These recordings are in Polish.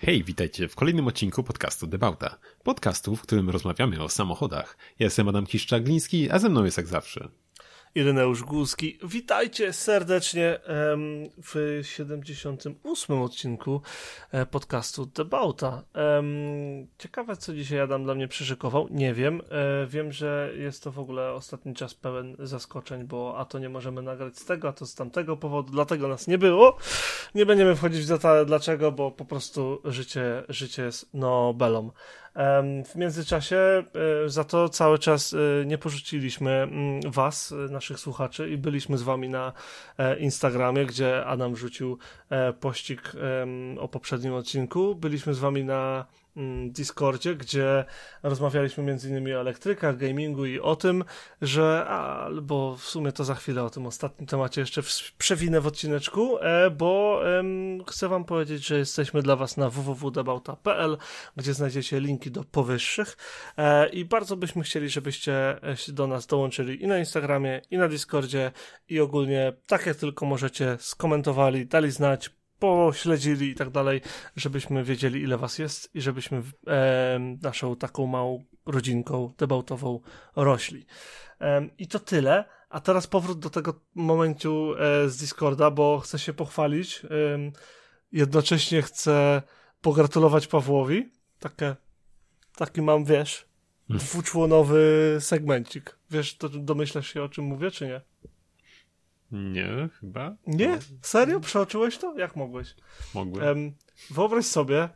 Hej, witajcie w kolejnym odcinku podcastu Debauta. Podcastu, w którym rozmawiamy o samochodach. Ja jestem Adam Kiszczagliński, a ze mną jest jak zawsze. Ireneusz Głuski. Witajcie serdecznie w 78. odcinku e, podcastu Debauta. Ciekawe, co dzisiaj Adam dla mnie przyszykował. Nie wiem. E, wiem, że jest to w ogóle ostatni czas pełen zaskoczeń, bo a to nie możemy nagrać z tego, a to z tamtego powodu, dlatego nas nie było. Nie będziemy wchodzić w detale dlaczego, bo po prostu życie, życie jest Nobelą. W międzyczasie e, za to cały czas e, nie porzuciliśmy mm, Was, e, naszych słuchaczy, i byliśmy z Wami na Instagramie, gdzie Adam wrzucił pościg o poprzednim odcinku. Byliśmy z Wami na Discordzie, gdzie rozmawialiśmy między innymi o elektrykach, gamingu i o tym, że, albo w sumie to za chwilę o tym ostatnim temacie jeszcze przewinę w odcineczku, e, bo em, chcę wam powiedzieć, że jesteśmy dla was na www.debauta.pl, gdzie znajdziecie linki do powyższych e, i bardzo byśmy chcieli, żebyście się do nas dołączyli i na Instagramie, i na Discordzie i ogólnie tak jak tylko możecie skomentowali, dali znać, pośledzili i tak dalej, żebyśmy wiedzieli, ile was jest i żebyśmy e, naszą taką małą rodzinką debautową rośli. E, I to tyle. A teraz powrót do tego momentu e, z Discorda, bo chcę się pochwalić. jednocześnie chcę pogratulować Pawłowi. Takie, taki mam, wiesz, hmm. dwuczłonowy segmencik. Wiesz, to domyślasz się o czym mówię, czy nie? Nie, chyba. Nie? Serio? Przeoczyłeś to? Jak mogłeś? Mogłem. Um, wyobraź sobie,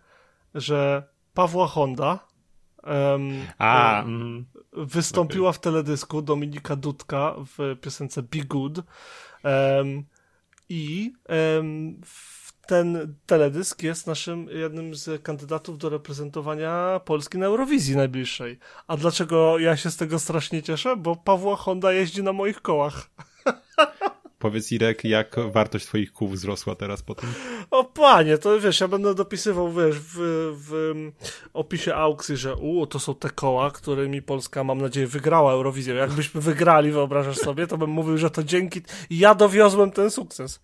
że Pawła Honda um, A, um, wystąpiła okay. w teledysku Dominika Dudka w piosence Be Good i ten teledysk jest naszym jednym z kandydatów do reprezentowania Polski na Eurowizji najbliższej. A dlaczego ja się z tego strasznie cieszę? Bo Pawła Honda jeździ na moich kołach. Powiedz Irek, jak wartość twoich kół wzrosła teraz po tym? O panie, to wiesz, ja będę dopisywał, wiesz, w, w opisie aukcji, że u, to są te koła, którymi Polska, mam nadzieję, wygrała Eurowizję. Jakbyśmy wygrali, wyobrażasz sobie, to bym mówił, że to dzięki... Ja dowiozłem ten sukces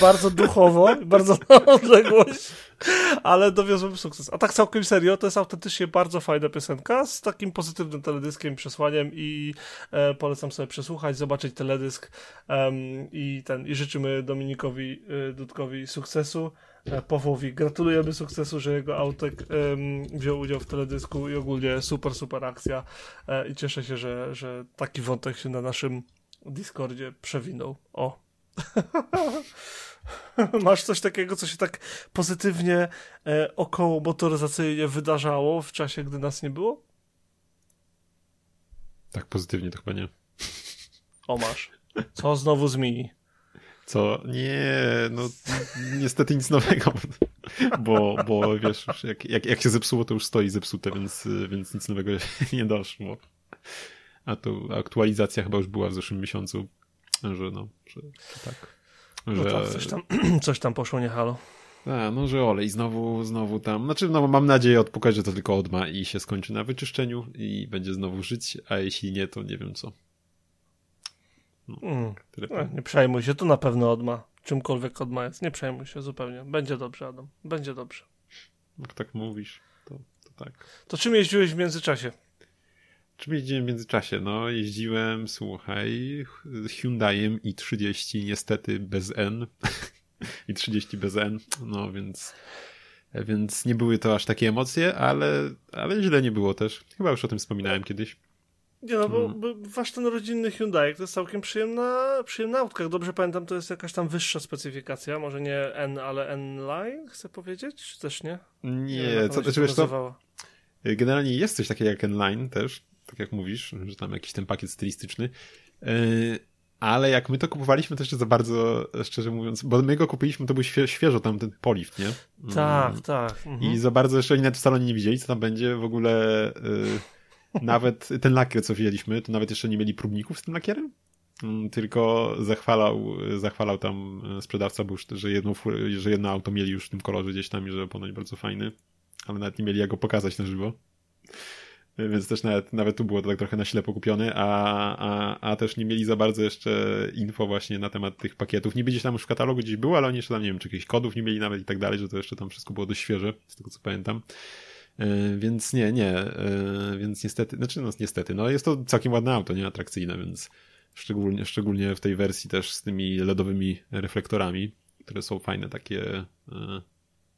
bardzo duchowo, bardzo na odległość, ale dowiozłem sukces. A tak całkiem serio, to jest autentycznie bardzo fajna piosenka z takim pozytywnym teledyskiem, przesłaniem i e, polecam sobie przesłuchać, zobaczyć teledysk um, i ten i życzymy Dominikowi e, Dudkowi sukcesu. E, Pawłowi gratulujemy sukcesu, że jego autek wziął udział w teledysku i ogólnie super, super akcja e, i cieszę się, że, że taki wątek się na naszym Discordzie przewinął. O, Masz coś takiego, co się tak pozytywnie e, około motoryzacyjnie wydarzało w czasie, gdy nas nie było? Tak pozytywnie to chyba nie. O masz. Co znowu zmieni? Co? Nie, no niestety nic nowego, bo, bo wiesz, jak, jak, jak się zepsuło, to już stoi zepsute, więc, więc nic nowego nie doszło. A to aktualizacja chyba już była w zeszłym miesiącu że no, że, że tak. No że... No tak, coś tam, coś tam poszło nie halo. A, no, że olej znowu, znowu tam. Znaczy, no, mam nadzieję odpukać, że to tylko odma i się skończy na wyczyszczeniu i będzie znowu żyć, a jeśli nie, to nie wiem co. No, mm. no, nie przejmuj się, to na pewno odma. Czymkolwiek odma jest, nie przejmuj się zupełnie. Będzie dobrze, Adam. Będzie dobrze. Jak tak mówisz, to, to tak. To czym jeździłeś w międzyczasie? Czym jeździłem w międzyczasie? No, jeździłem, słuchaj, Hyundaiem i30 niestety bez N. I 30 bez N, no więc więc nie były to aż takie emocje, ale, ale źle nie było też. Chyba już o tym wspominałem kiedyś. Nie no, bo, hmm. bo wasz ten rodzinny Hyundai to jest całkiem przyjemna, przyjemna autka. Jak dobrze pamiętam, to jest jakaś tam wyższa specyfikacja. Może nie N, ale N-Line, chcę powiedzieć? Czy też nie? Nie, nie co, to, wiesz to, Generalnie jest coś takiego jak N-Line też tak jak mówisz, że tam jakiś ten pakiet stylistyczny. E, ale jak my to kupowaliśmy, to jeszcze za bardzo, szczerze mówiąc, bo my go kupiliśmy, to był świe świeżo tam ten polift, nie? Tak, mm. tak. Mhm. I za bardzo jeszcze oni nawet w salonie nie widzieli, co tam będzie. W ogóle y, nawet ten lakier, co wzięliśmy, to nawet jeszcze nie mieli próbników z tym lakierem. Mm, tylko zachwalał, zachwalał tam sprzedawca Bush, że jedno, że jedno auto mieli już w tym kolorze gdzieś tam i że ponoć bardzo fajny, ale nawet nie mieli jak go pokazać na żywo. Więc też nawet, nawet tu było to tak trochę na ślepo kupione, a, a, a też nie mieli za bardzo jeszcze info właśnie na temat tych pakietów. Nie gdzieś tam już w katalogu gdzieś było, ale oni jeszcze tam, nie wiem, czy jakichś kodów nie mieli nawet i tak dalej, że to jeszcze tam wszystko było dość świeże, z tego co pamiętam. E, więc nie, nie, e, więc niestety, znaczy no niestety, no jest to całkiem ładne auto, nie atrakcyjne, więc szczególnie, szczególnie w tej wersji też z tymi LEDowymi reflektorami, które są fajne, takie e,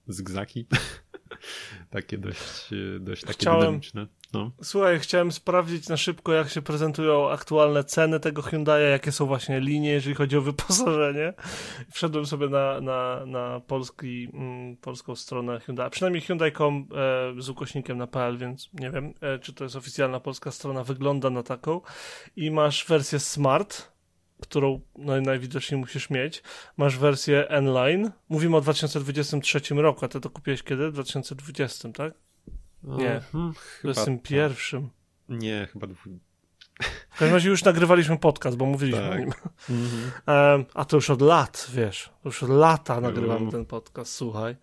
zygzaki. takie dość, dość takie Chciałem... dynamiczne. No. Słuchaj, chciałem sprawdzić na szybko, jak się prezentują aktualne ceny tego Hyundai, jakie są właśnie linie, jeżeli chodzi o wyposażenie. Wszedłem sobie na, na, na polski, mm, polską stronę Hyundai, przynajmniej Hyundai.com e, z ukośnikiem na PL, więc nie wiem, e, czy to jest oficjalna polska strona, wygląda na taką. I masz wersję Smart, którą no, najwidoczniej musisz mieć. Masz wersję N-Line. Mówimy o 2023 roku, a ty to kupiłeś kiedy? W 2020, tak? Nie, hmm, w 21. Nie, chyba... W każdym razie już nagrywaliśmy podcast, bo mówiliśmy tak. o nim. Mm-hmm. a to już od lat, wiesz, już od lata nagrywamy ten podcast, słuchaj.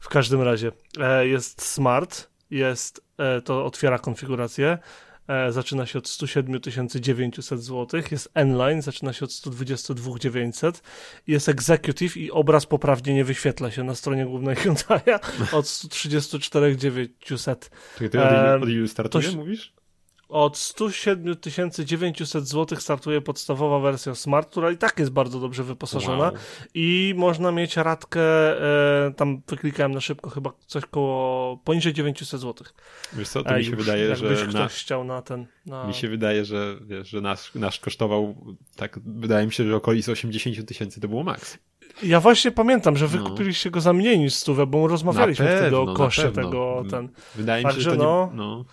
W każdym razie e, jest smart, jest, e, to otwiera konfigurację, zaczyna się od 107 900 zł, jest N-Line, zaczyna się od 122 900, jest Executive i obraz poprawnie nie wyświetla się na stronie głównej Hyundai od 134 900. Czyli ty od, od ilu startuje, to, mówisz? Od 107 900 zł startuje podstawowa wersja Smart, która i tak jest bardzo dobrze wyposażona wow. i można mieć radkę, e, tam wyklikałem na szybko, chyba coś koło poniżej 900 zł. Wiesz co, to mi się wydaje, że ktoś chciał na ten... Na... Mi się wydaje, że wiesz, że nasz, nasz kosztował, tak wydaje mi się, że okolic 80 tysięcy to było maks. Ja właśnie pamiętam, że wy no. kupiliście go za mniej niż stówę, bo rozmawialiśmy pewno, wtedy o koszcie tego. Ten. Wydaje mi się, że to no, nie, no,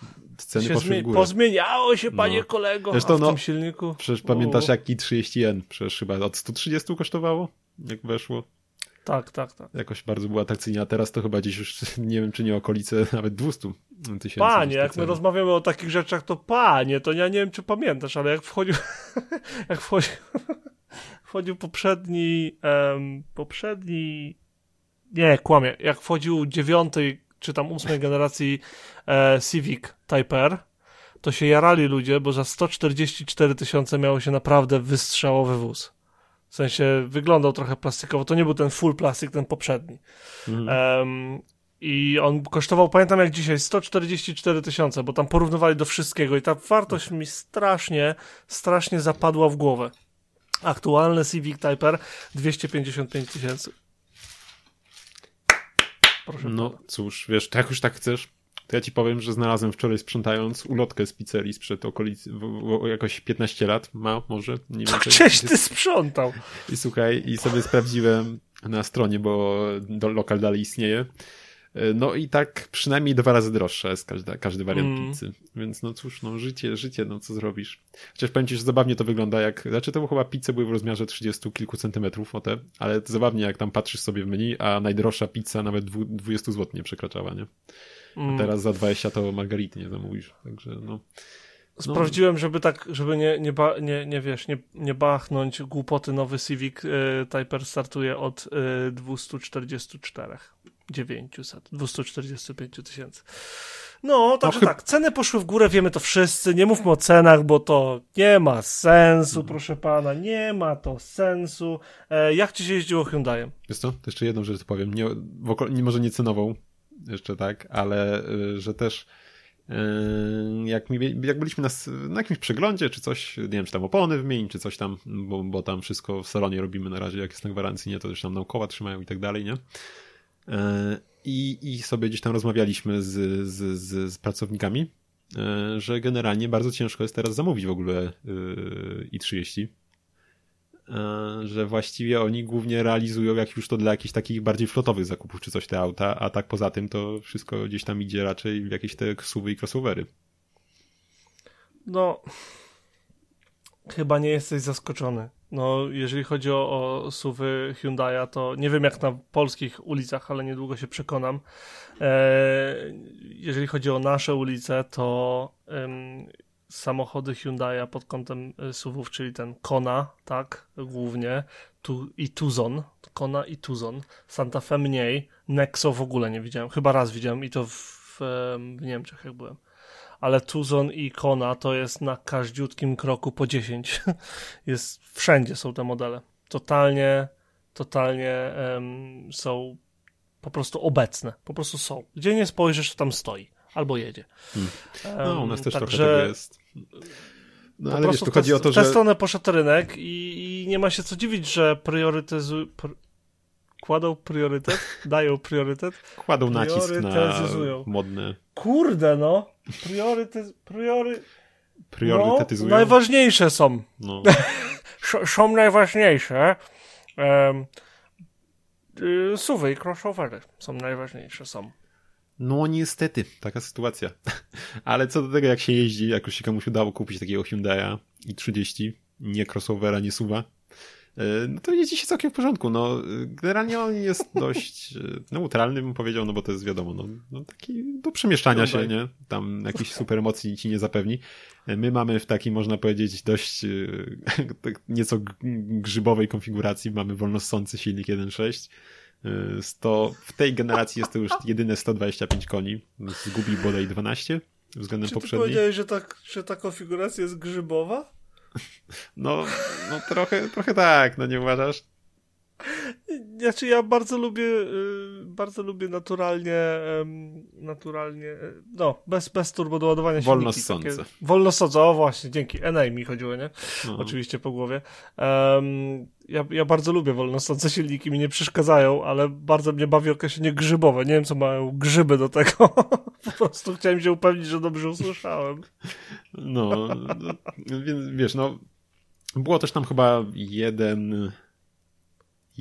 Ceny się poszły w górę. Pozmieniało się, panie no. kolego, Zresztą, w no, tym silniku. Przecież pamiętasz, jaki 30N? Przecież chyba od 130 kosztowało, jak weszło. Tak, tak, tak. Jakoś bardzo była atrakcyjna, a teraz to chyba gdzieś już, nie wiem, czy nie okolice nawet 200 tysięcy. Panie, jak my rozmawiamy o takich rzeczach, to panie, to ja nie wiem, czy pamiętasz, ale jak wchodził, jak wchodził, wchodził poprzedni, um, poprzedni, nie, kłamie, jak wchodził dziewiątej czy tam ósmej generacji e, Civic Type R, to się jarali ludzie, bo za 144 tysiące miało się naprawdę wystrzałowy wóz. W sensie wyglądał trochę plastikowo. To nie był ten full plastik, ten poprzedni. Mhm. Um, I on kosztował, pamiętam jak dzisiaj, 144 tysiące, bo tam porównywali do wszystkiego i ta wartość mi strasznie, strasznie zapadła w głowę. Aktualny Civic Type R 255 tysięcy. Proszę no pana. cóż, wiesz, jak już tak chcesz, to ja ci powiem, że znalazłem wczoraj sprzątając ulotkę z pizzerii sprzed okolicy, jakoś 15 lat, ma może, nie wiem. Cześć, ty sprzątał. I słuchaj, i sobie sprawdziłem na stronie, bo lokal dalej istnieje. No i tak przynajmniej dwa razy droższa jest każda, każdy wariant mm. pizzy. Więc no cóż, no życie, życie, no co zrobisz. Chociaż powiem ci, że zabawnie to wygląda jak, znaczy to chyba pizze były w rozmiarze 30 kilku centymetrów o te, ale zabawnie jak tam patrzysz sobie w menu, a najdroższa pizza nawet 20 zł nie przekraczała, nie? A mm. teraz za 20 to margarity nie zamówisz, także no. No. Sprawdziłem, żeby tak, żeby nie, nie, ba, nie, nie wiesz, nie, nie bachnąć głupoty, nowy Civic y, Typer startuje od y, 244 900, 245 tysięcy. No, także no, tak, ceny poszły w górę, wiemy to wszyscy, nie mówmy o cenach, bo to nie ma sensu, proszę pana, nie ma to sensu. E, jak ci się jeździło Hyundaiem? Jest to? To jeszcze jedną rzecz powiem, nie, nie może nie cenową, jeszcze tak, ale y, że też y, jak, mi, jak byliśmy na, na, jakimś przeglądzie, czy coś, nie wiem, czy tam opony wymienić, czy coś tam, bo, bo tam wszystko w salonie robimy na razie, jak jest na gwarancji, nie, to też tam naukowa trzymają i tak dalej, nie? E, I, I sobie gdzieś tam rozmawialiśmy z, z, z, z pracownikami, e, że generalnie bardzo ciężko jest teraz zamówić w ogóle e, i30. Że właściwie oni głównie realizują, jak już to dla jakichś takich bardziej flotowych zakupów, czy coś te auta, a tak poza tym to wszystko gdzieś tam idzie raczej w jakieś te suwy i crossovery. No, chyba nie jesteś zaskoczony. No, jeżeli chodzi o, o suwy Hyundai'a, to nie wiem jak na polskich ulicach, ale niedługo się przekonam. E, jeżeli chodzi o nasze ulice, to samochody Hyundai'a pod kątem e, suwów, czyli ten Kona, tak, głównie, tu, i Tuzon, Kona i Tuzon, Santa Fe mniej, Nexo w ogóle nie widziałem, chyba raz widziałem i to w, w, w Niemczech jak byłem ale Tuzon i Kona to jest na każdziutkim kroku po 10. jest, wszędzie są te modele. Totalnie, totalnie um, są po prostu obecne. Po prostu są. Gdzie nie spojrzysz, to tam stoi. Albo jedzie. Hmm. No, u nas też Także... trochę tego jest. No, ale wiesz, tu chodzi o to, że... W tę stronę poszedł rynek i, i nie ma się co dziwić, że priorytetyzują... Kładą priorytet? Dają priorytet? Kładą nacisk na modne... Kurde, no! Priorytet... Priory... Priorytetyzują? No, najważniejsze są. No. są najważniejsze. Um, suwy i crossovery są najważniejsze, są. No niestety, taka sytuacja. Ale co do tego, jak się jeździ, jak już się komuś udało kupić takiego Hyundai'a i 30, nie crossovera, nie suwa, no to jeździ się całkiem w porządku. No, generalnie on jest dość e, neutralny, bym powiedział, no bo to jest wiadomo, no, no taki do przemieszczania się, nie? Tam jakiejś super emocji ci nie zapewni. E, my mamy w takiej, można powiedzieć, dość tak nieco grzybowej konfiguracji. Mamy wolnossący silnik 1.6 100, w tej generacji jest to już jedyne 125 koni. Zgubił bodaj 12 względem Czy poprzedniej. Czy powiedziałeś, że ta, że ta konfiguracja jest grzybowa? No, no trochę, trochę tak, no nie uważasz? Znaczy ja bardzo lubię, y, bardzo lubię naturalnie, naturalnie, e, no, bez, bez turbodoładowania Wolno sące. Wolno sące, o właśnie, dzięki. NA mi chodziło, nie? No. Oczywiście po głowie. Um, ja, ja bardzo lubię wolnosące silniki, mi nie przeszkadzają, ale bardzo mnie bawi określenie grzybowe. Nie wiem, co mają grzyby do tego. po prostu chciałem się upewnić, że dobrze usłyszałem. No, no więc wiesz, no, było też tam chyba jeden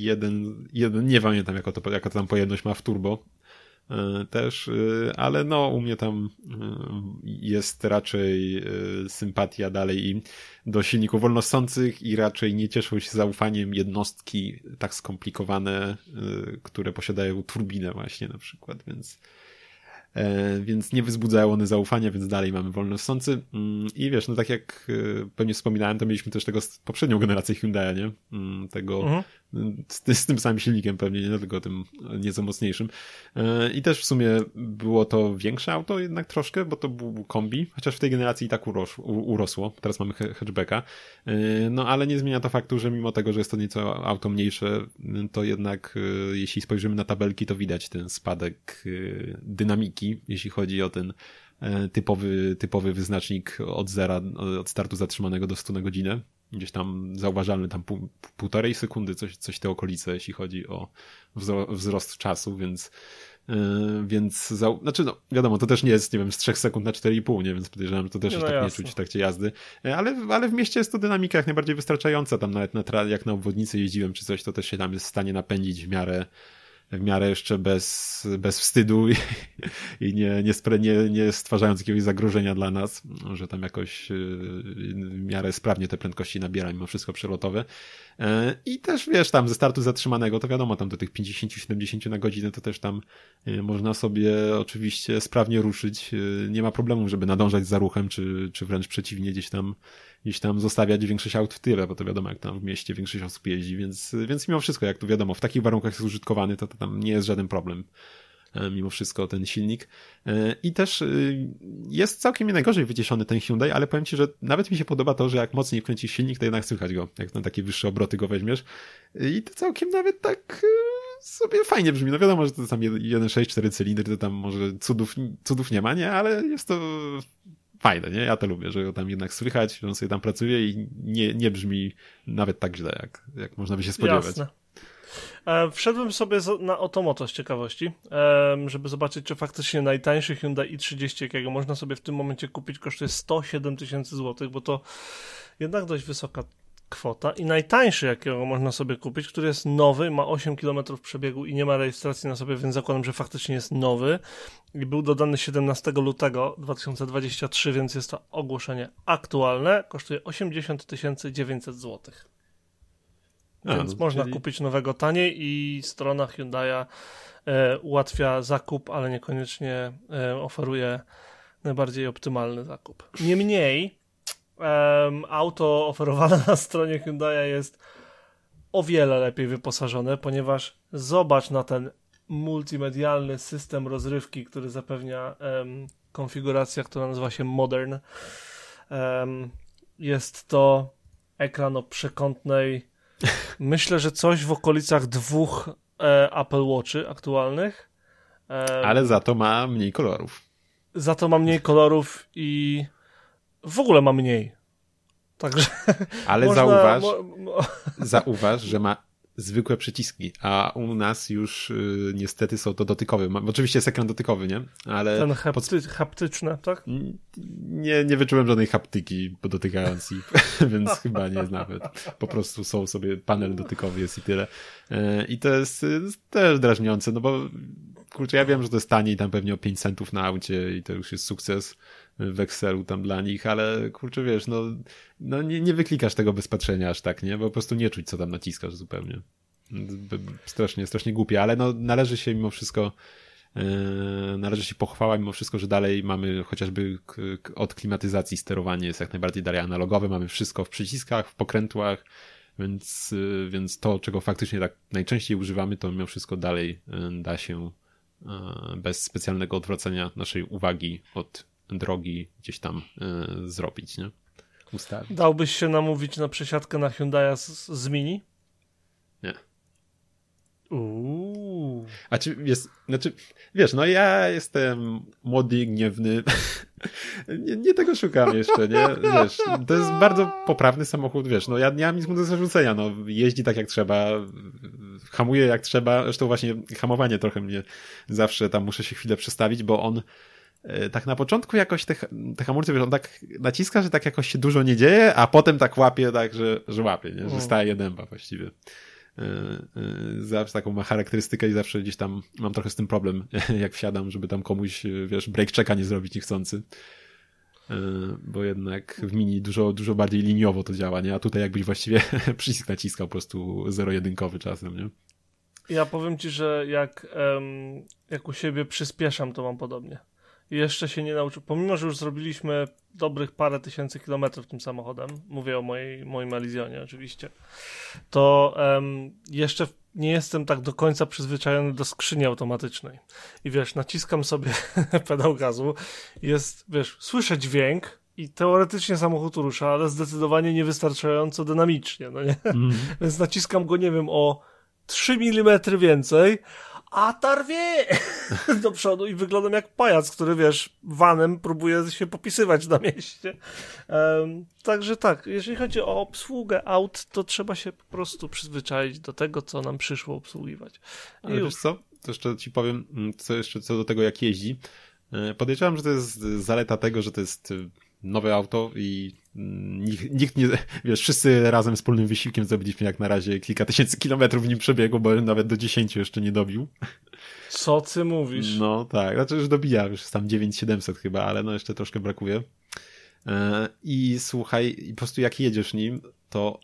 jeden, jeden nie pamiętam jaka to, jaka to tam pojemność ma w turbo e, też, e, ale no u mnie tam e, jest raczej sympatia dalej i do silników wolnosących i raczej nie cieszą się zaufaniem jednostki tak skomplikowane, które posiadają turbinę właśnie na przykład, więc więc nie wzbudzają one zaufania, więc dalej mamy wolnossący. Mm, I wiesz, no tak jak pewnie wspominałem, to mieliśmy też tego poprzednią generację Hyundai, nie? Mm, tego mhm. Z, z, tym samym silnikiem pewnie, nie tylko tym nieco mocniejszym. E, I też w sumie było to większe auto jednak troszkę, bo to był kombi, chociaż w tej generacji i tak urosło. urosło. Teraz mamy hatchbacka. No ale nie zmienia to faktu, że mimo tego, że jest to nieco auto mniejsze, to jednak jeśli spojrzymy na tabelki, to widać ten spadek dynamiki jeśli chodzi o ten e, typowy, typowy wyznacznik od zera, od startu zatrzymanego do 100 na godzinę. Gdzieś tam zauważalny tam pół, półtorej sekundy, coś, coś te okolice, jeśli chodzi o wzrost czasu, więc Yy, więc, za, znaczy no, wiadomo, to też nie jest, nie wiem, z 3 sekund na 4,5, nie, więc podejrzewam, że to też no, tak jasne. nie czuć w trakcie jazdy, yy, ale, ale w mieście jest to dynamika jak najbardziej wystarczająca, tam nawet na, jak na obwodnicy jeździłem czy coś, to też się tam jest w stanie napędzić w miarę, w miarę jeszcze bez, bez wstydu i, i nie, nie, nie, nie stwarzając jakiegoś zagrożenia dla nas, że tam jakoś y, w miarę sprawnie te prędkości nabiera mimo wszystko przelotowe. E, I też wiesz, tam ze startu zatrzymanego, to wiadomo, tam do tych 50-70 na godzinę to też tam y, można sobie oczywiście sprawnie ruszyć. Y, nie ma problemu, żeby nadążać za ruchem, czy, czy wręcz przeciwnie, gdzieś tam gdzieś tam zostawiać większość aut w tyle, bo to wiadomo, jak tam w mieście większość osób jeździ, więc, więc mimo wszystko, jak tu wiadomo, w takich warunkach jest użytkowany, to, to tam nie jest żaden problem e, mimo wszystko ten silnik. E, I też e, jest całkiem nie najgorzej wycieszony ten Hyundai, ale powiem Ci, że nawet mi się podoba to, że jak mocniej wkręcisz silnik, to jednak słychać go, jak na takie wyższe obroty go weźmiesz. I to całkiem nawet tak sobie fajnie brzmi. No wiadomo, że to tam 1.6, 4 cylindry, to tam może cudów, cudów nie ma, nie? Ale jest to fajne, nie? Ja to lubię, że go tam jednak słychać, że on sobie tam pracuje i nie, nie brzmi nawet tak źle, jak, jak można by się spodziewać. Jasne. E, wszedłem sobie na Otomoto z ciekawości, żeby zobaczyć, czy faktycznie najtańszy Hyundai i30, jakiego można sobie w tym momencie kupić, kosztuje 107 tysięcy złotych, bo to jednak dość wysoka kwota i najtańszy, jakiego można sobie kupić, który jest nowy, ma 8 km przebiegu i nie ma rejestracji na sobie, więc zakładam, że faktycznie jest nowy i był dodany 17 lutego 2023, więc jest to ogłoszenie aktualne, kosztuje 80 900 zł. A, więc no, można czyli... kupić nowego taniej i strona Hyundai'a e, ułatwia zakup, ale niekoniecznie e, oferuje najbardziej optymalny zakup. Niemniej um, auto oferowane na stronie Hyundai jest o wiele lepiej wyposażone, ponieważ zobacz na ten multimedialny system rozrywki, który zapewnia um, konfiguracja, która nazywa się Modern. Um, jest to ekran o przekątnej, myślę, że coś w okolicach dwóch e, Apple Watchy aktualnych. E, Ale za to ma mniej kolorów. Za to ma mniej kolorów i w ogóle ma mniej. Także. Ale można, zauważ, mo, zauważ, że ma zwykłe przyciski, a u nas już y, niestety są to dotykowe. Oczywiście jest ekran dotykowy, nie? Ale Ten hapty, haptyczne, tak? Nie, nie wyczułem żadnej haptyki dotykając ich, więc chyba nie nawet. Po prostu są sobie panel dotykowy jest i tyle. Y, I to jest, jest też drażniące, no bo kurczę, ja wiem, że to jest taniej, tam pewnie o 5 centów na aucie i to już jest sukces w Excelu tam dla nich, ale kurczę, wiesz, no, no nie, nie wyklikasz tego bez patrzenia aż tak, nie? Bo po prostu nie czuć, co tam naciskasz zupełnie. Strasznie, strasznie głupie, ale no należy się mimo wszystko yy, należy się pochwała mimo wszystko, że dalej mamy chociażby od klimatyzacji sterowanie jest jak najbardziej dalej analogowe, mamy wszystko w przyciskach, w pokrętłach, więc, yy, więc to, czego faktycznie tak najczęściej używamy, to mimo wszystko dalej yy, da się bez specjalnego odwracania naszej uwagi od drogi gdzieś tam y, zrobić, nie? Ustawić. Dałbyś się namówić na przesiadkę na Hyundai z, z Mini? Uuu. A czy jest, znaczy, wiesz, no ja jestem młody, gniewny. nie, nie, tego szukam jeszcze, nie? Wiesz, to jest bardzo poprawny samochód, wiesz, no ja nie mam nic mu do zarzucenia, no jeździ tak jak trzeba, hamuje jak trzeba, zresztą właśnie hamowanie trochę mnie zawsze tam muszę się chwilę przestawić, bo on E, tak na początku jakoś te, te hamulce, wiesz, on tak naciska, że tak jakoś się dużo nie dzieje, a potem tak łapie, tak, że, że łapie, nie? że staje dęba właściwie. E, e, zawsze taką ma charakterystykę i zawsze gdzieś tam mam trochę z tym problem, jak wsiadam, żeby tam komuś, wiesz, break checka nie zrobić niechcący. Bo jednak w mini dużo, dużo bardziej liniowo to działa, nie? A tutaj jakbyś właściwie przycisk naciskał po prostu zero-jedynkowy czasem, nie? Ja powiem ci, że jak, jak u siebie przyspieszam, to mam podobnie jeszcze się nie nauczył. Pomimo, że już zrobiliśmy dobrych parę tysięcy kilometrów tym samochodem, mówię o mojej, moim Elysionie oczywiście, to um, jeszcze nie jestem tak do końca przyzwyczajony do skrzyni automatycznej. I wiesz, naciskam sobie pedał gazu, jest, wiesz, słyszę dźwięk, i teoretycznie samochód rusza, ale zdecydowanie niewystarczająco dynamicznie, no nie? Mm. Więc naciskam go, nie wiem, o 3 mm więcej, a tarwie do przodu i wyglądam jak pajac, który wiesz, vanem próbuje się popisywać na mieście. Um, także tak, jeżeli chodzi o obsługę aut, to trzeba się po prostu przyzwyczaić do tego, co nam przyszło obsługiwać. I Ale już. wiesz co? To jeszcze ci powiem, mm, co jeszcze co do tego, jak jeździ. E, podejrzewam, że to jest zaleta tego, że to jest nowe auto i nikt, nikt nie, wiesz, wszyscy razem wspólnym wysiłkiem zrobiliśmy jak na razie kilka tysięcy kilometrów w nim przebiegu, bo nawet do dziesięciu jeszcze nie dobił. Co ty mówisz? No tak, znaczy już dobija, już jest tam 9700 chyba, ale no jeszcze troszkę brakuje. E, I słuchaj, po prostu jak jedziesz nim, to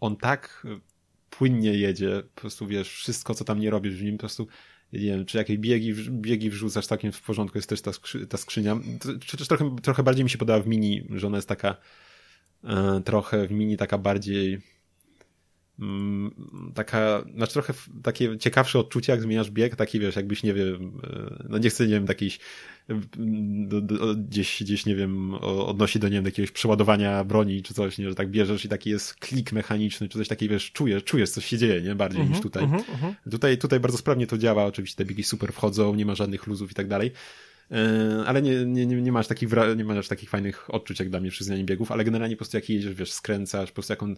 on tak płynnie jedzie, po prostu wiesz, wszystko co tam nie robisz w nim, po prostu nie wiem, czy jakieś biegi, biegi wrzucasz takim w porządku, jest też ta, skrzy, ta skrzynia. Czy też trochę, trochę bardziej mi się podoba w mini, że ona jest taka e, trochę w mini taka bardziej taka, znaczy trochę takie ciekawsze odczucie, jak zmieniasz bieg, taki wiesz, jakbyś, nie wiem, e, no nie chcę, nie wiem, do, do, gdzieś, gdzieś, nie wiem, odnosi do, nie wiem, jakiegoś przeładowania broni, czy coś, nie, że tak bierzesz i taki jest klik mechaniczny, czy coś takiego, wiesz, czujesz, czujesz, coś się dzieje, nie, bardziej uh -huh, niż tutaj. Uh uh -huh. Tutaj, tutaj bardzo sprawnie to działa, oczywiście te biegi super wchodzą, nie ma żadnych luzów i tak dalej. E, ale nie, nie, nie, masz takich, nie masz takich fajnych odczuć jak dla mnie przy zmianie biegów, ale generalnie po prostu jak jedziesz, wiesz, skręcasz, po prostu jak on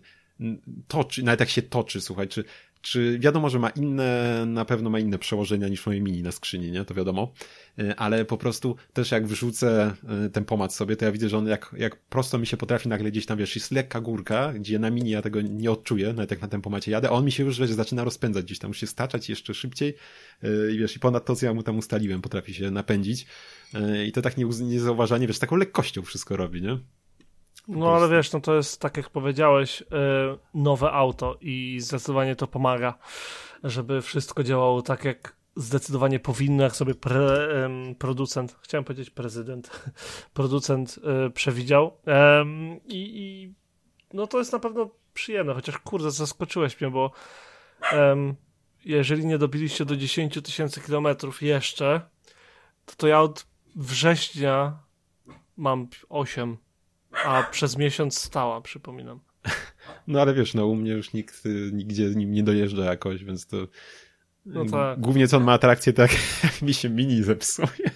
toczy, nawet jak się toczy, słuchaj, czy, czy wiadomo, że ma inne, na pewno ma inne przełożenia niż moje mini na skrzyni, nie? To wiadomo. E, ale po prostu też jak wyrzucę e, ten pomad sobie, to ja widzę, że on jak, jak prosto mi się potrafi nagle gdzieś tam, wiesz, jest lekka górka, gdzie na mini ja tego nie odczuję, nawet jak na tym pomacie jadę, a on mi się już, wiesz, zaczyna rozpędzać gdzieś tam, już się staczać jeszcze szybciej e, i wiesz, i ponad to, co ja mu tam ustaliłem, potrafi się napędzić i to tak niezauważanie, wiesz, taką lekkością wszystko robi, nie? No ale wiesz, no to jest tak jak powiedziałeś, yy, nowe auto i zdecydowanie to pomaga, żeby wszystko działało tak jak zdecydowanie powinno, jak sobie pre, producent, chciałem powiedzieć prezydent, producent yy, przewidział. Yy, I no to jest na pewno przyjemne, chociaż kurde, zaskoczyłeś mnie, bo jeżeli nie dobiliście do 10 tysięcy kilometrów jeszcze, to to ja od września mam 8, a przez miesiąc stała, przypominam. No ale wiesz, no u mnie już nikt y, nigdzie nim nie dojeżdża jakoś, więc to no tak. Głównie co on ma atrakcję, tak jak mi się mini zepsuje.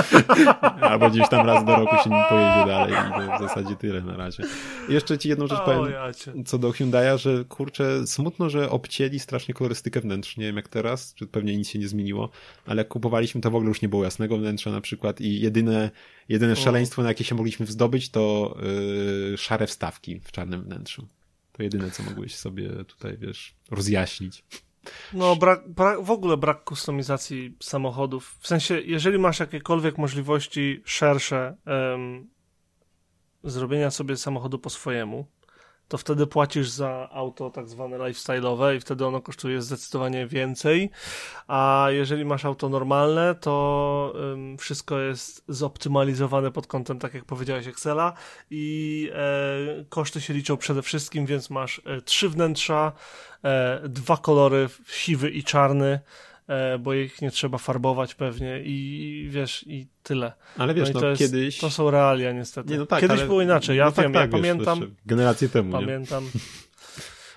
Albo gdzieś tam raz do roku się nim pojedzie dalej i to w zasadzie tyle na razie. I jeszcze ci jedną rzecz o, powiem ja co do Hyundai'a, że kurczę, smutno, że obcięli strasznie kolorystykę wnętrz. Nie wiem jak teraz, czy pewnie nic się nie zmieniło, ale jak kupowaliśmy to w ogóle już nie było jasnego wnętrza na przykład i jedyne, jedyne szaleństwo, na jakie się mogliśmy zdobyć to yy, szare wstawki w czarnym wnętrzu. To jedyne, co mogłeś sobie tutaj, wiesz, rozjaśnić. No, brak, brak, w ogóle brak kustomizacji samochodów. W sensie, jeżeli masz jakiekolwiek możliwości szersze um, zrobienia sobie samochodu po swojemu, to wtedy płacisz za auto tak zwane lifestyle'owe i wtedy ono kosztuje zdecydowanie więcej, a jeżeli masz auto normalne, to um, wszystko jest zoptymalizowane pod kątem, tak jak powiedziałeś, Excela i e, koszty się liczą przede wszystkim, więc masz e, trzy wnętrza, e, dwa kolory, siwy i czarny, bo ich nie trzeba farbować pewnie i wiesz, i tyle. Ale wiesz, no, no jest, kiedyś... To są realia niestety. Nie, no tak, kiedyś ale... było inaczej, ja no tak, wiem, tak, ja wiesz, pamiętam... generację temu, Pamiętam. Nie?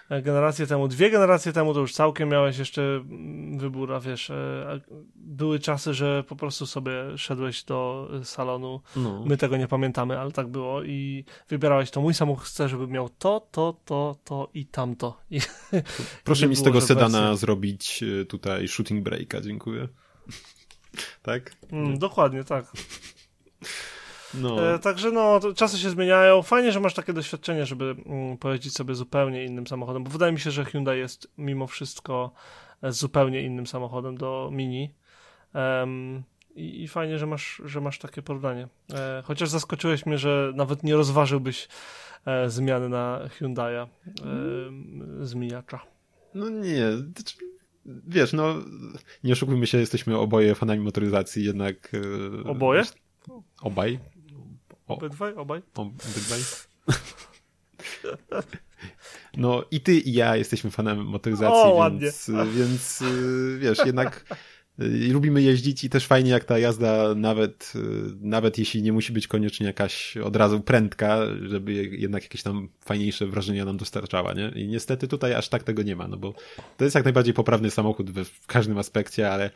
Generację temu, dwie generacje temu to już całkiem miałeś jeszcze mm, wybór, a wiesz, e, były czasy, że po prostu sobie szedłeś do salonu, no. my tego nie pamiętamy, ale tak było i wybierałeś to, mój samochód chce, żeby miał to, to, to, to i tamto. I Proszę mi z tego sedana wersji. zrobić e, tutaj shooting breaka, dziękuję. tak? Mm, dokładnie, tak. No. E, także no, czasy się zmieniają. Fajnie, że masz takie doświadczenie, żeby mm, pojeździć sobie zupełnie innym samochodem, bo wydaje mi się, że Hyundai jest mimo wszystko e, zupełnie innym samochodem do Mini. Um, i, i, fajnie, że masz, że masz takie porównanie. E, chociaż zaskoczyłeś mnie, że nawet nie rozważyłbyś e, zmiany na Hyundai'a e, zmieniacza. No nie, znaczy, wiesz, no nie oszukujmy się, jesteśmy oboje fanami motoryzacji, jednak... E, oboje? Obaj. Obydwaj? Obaj? Obydwaj. No i ty i ja jesteśmy fanem motoryzacji, o, więc, więc y, wiesz, jednak y, lubimy jeździć i też fajnie jak ta jazda nawet, y, nawet jeśli nie musi być koniecznie jakaś od razu prędka, żeby jednak jakieś tam fajniejsze wrażenia nam dostarczała, nie? I niestety tutaj aż tak tego nie ma, no bo to jest jak najbardziej poprawny samochód we, w każdym aspekcie, ale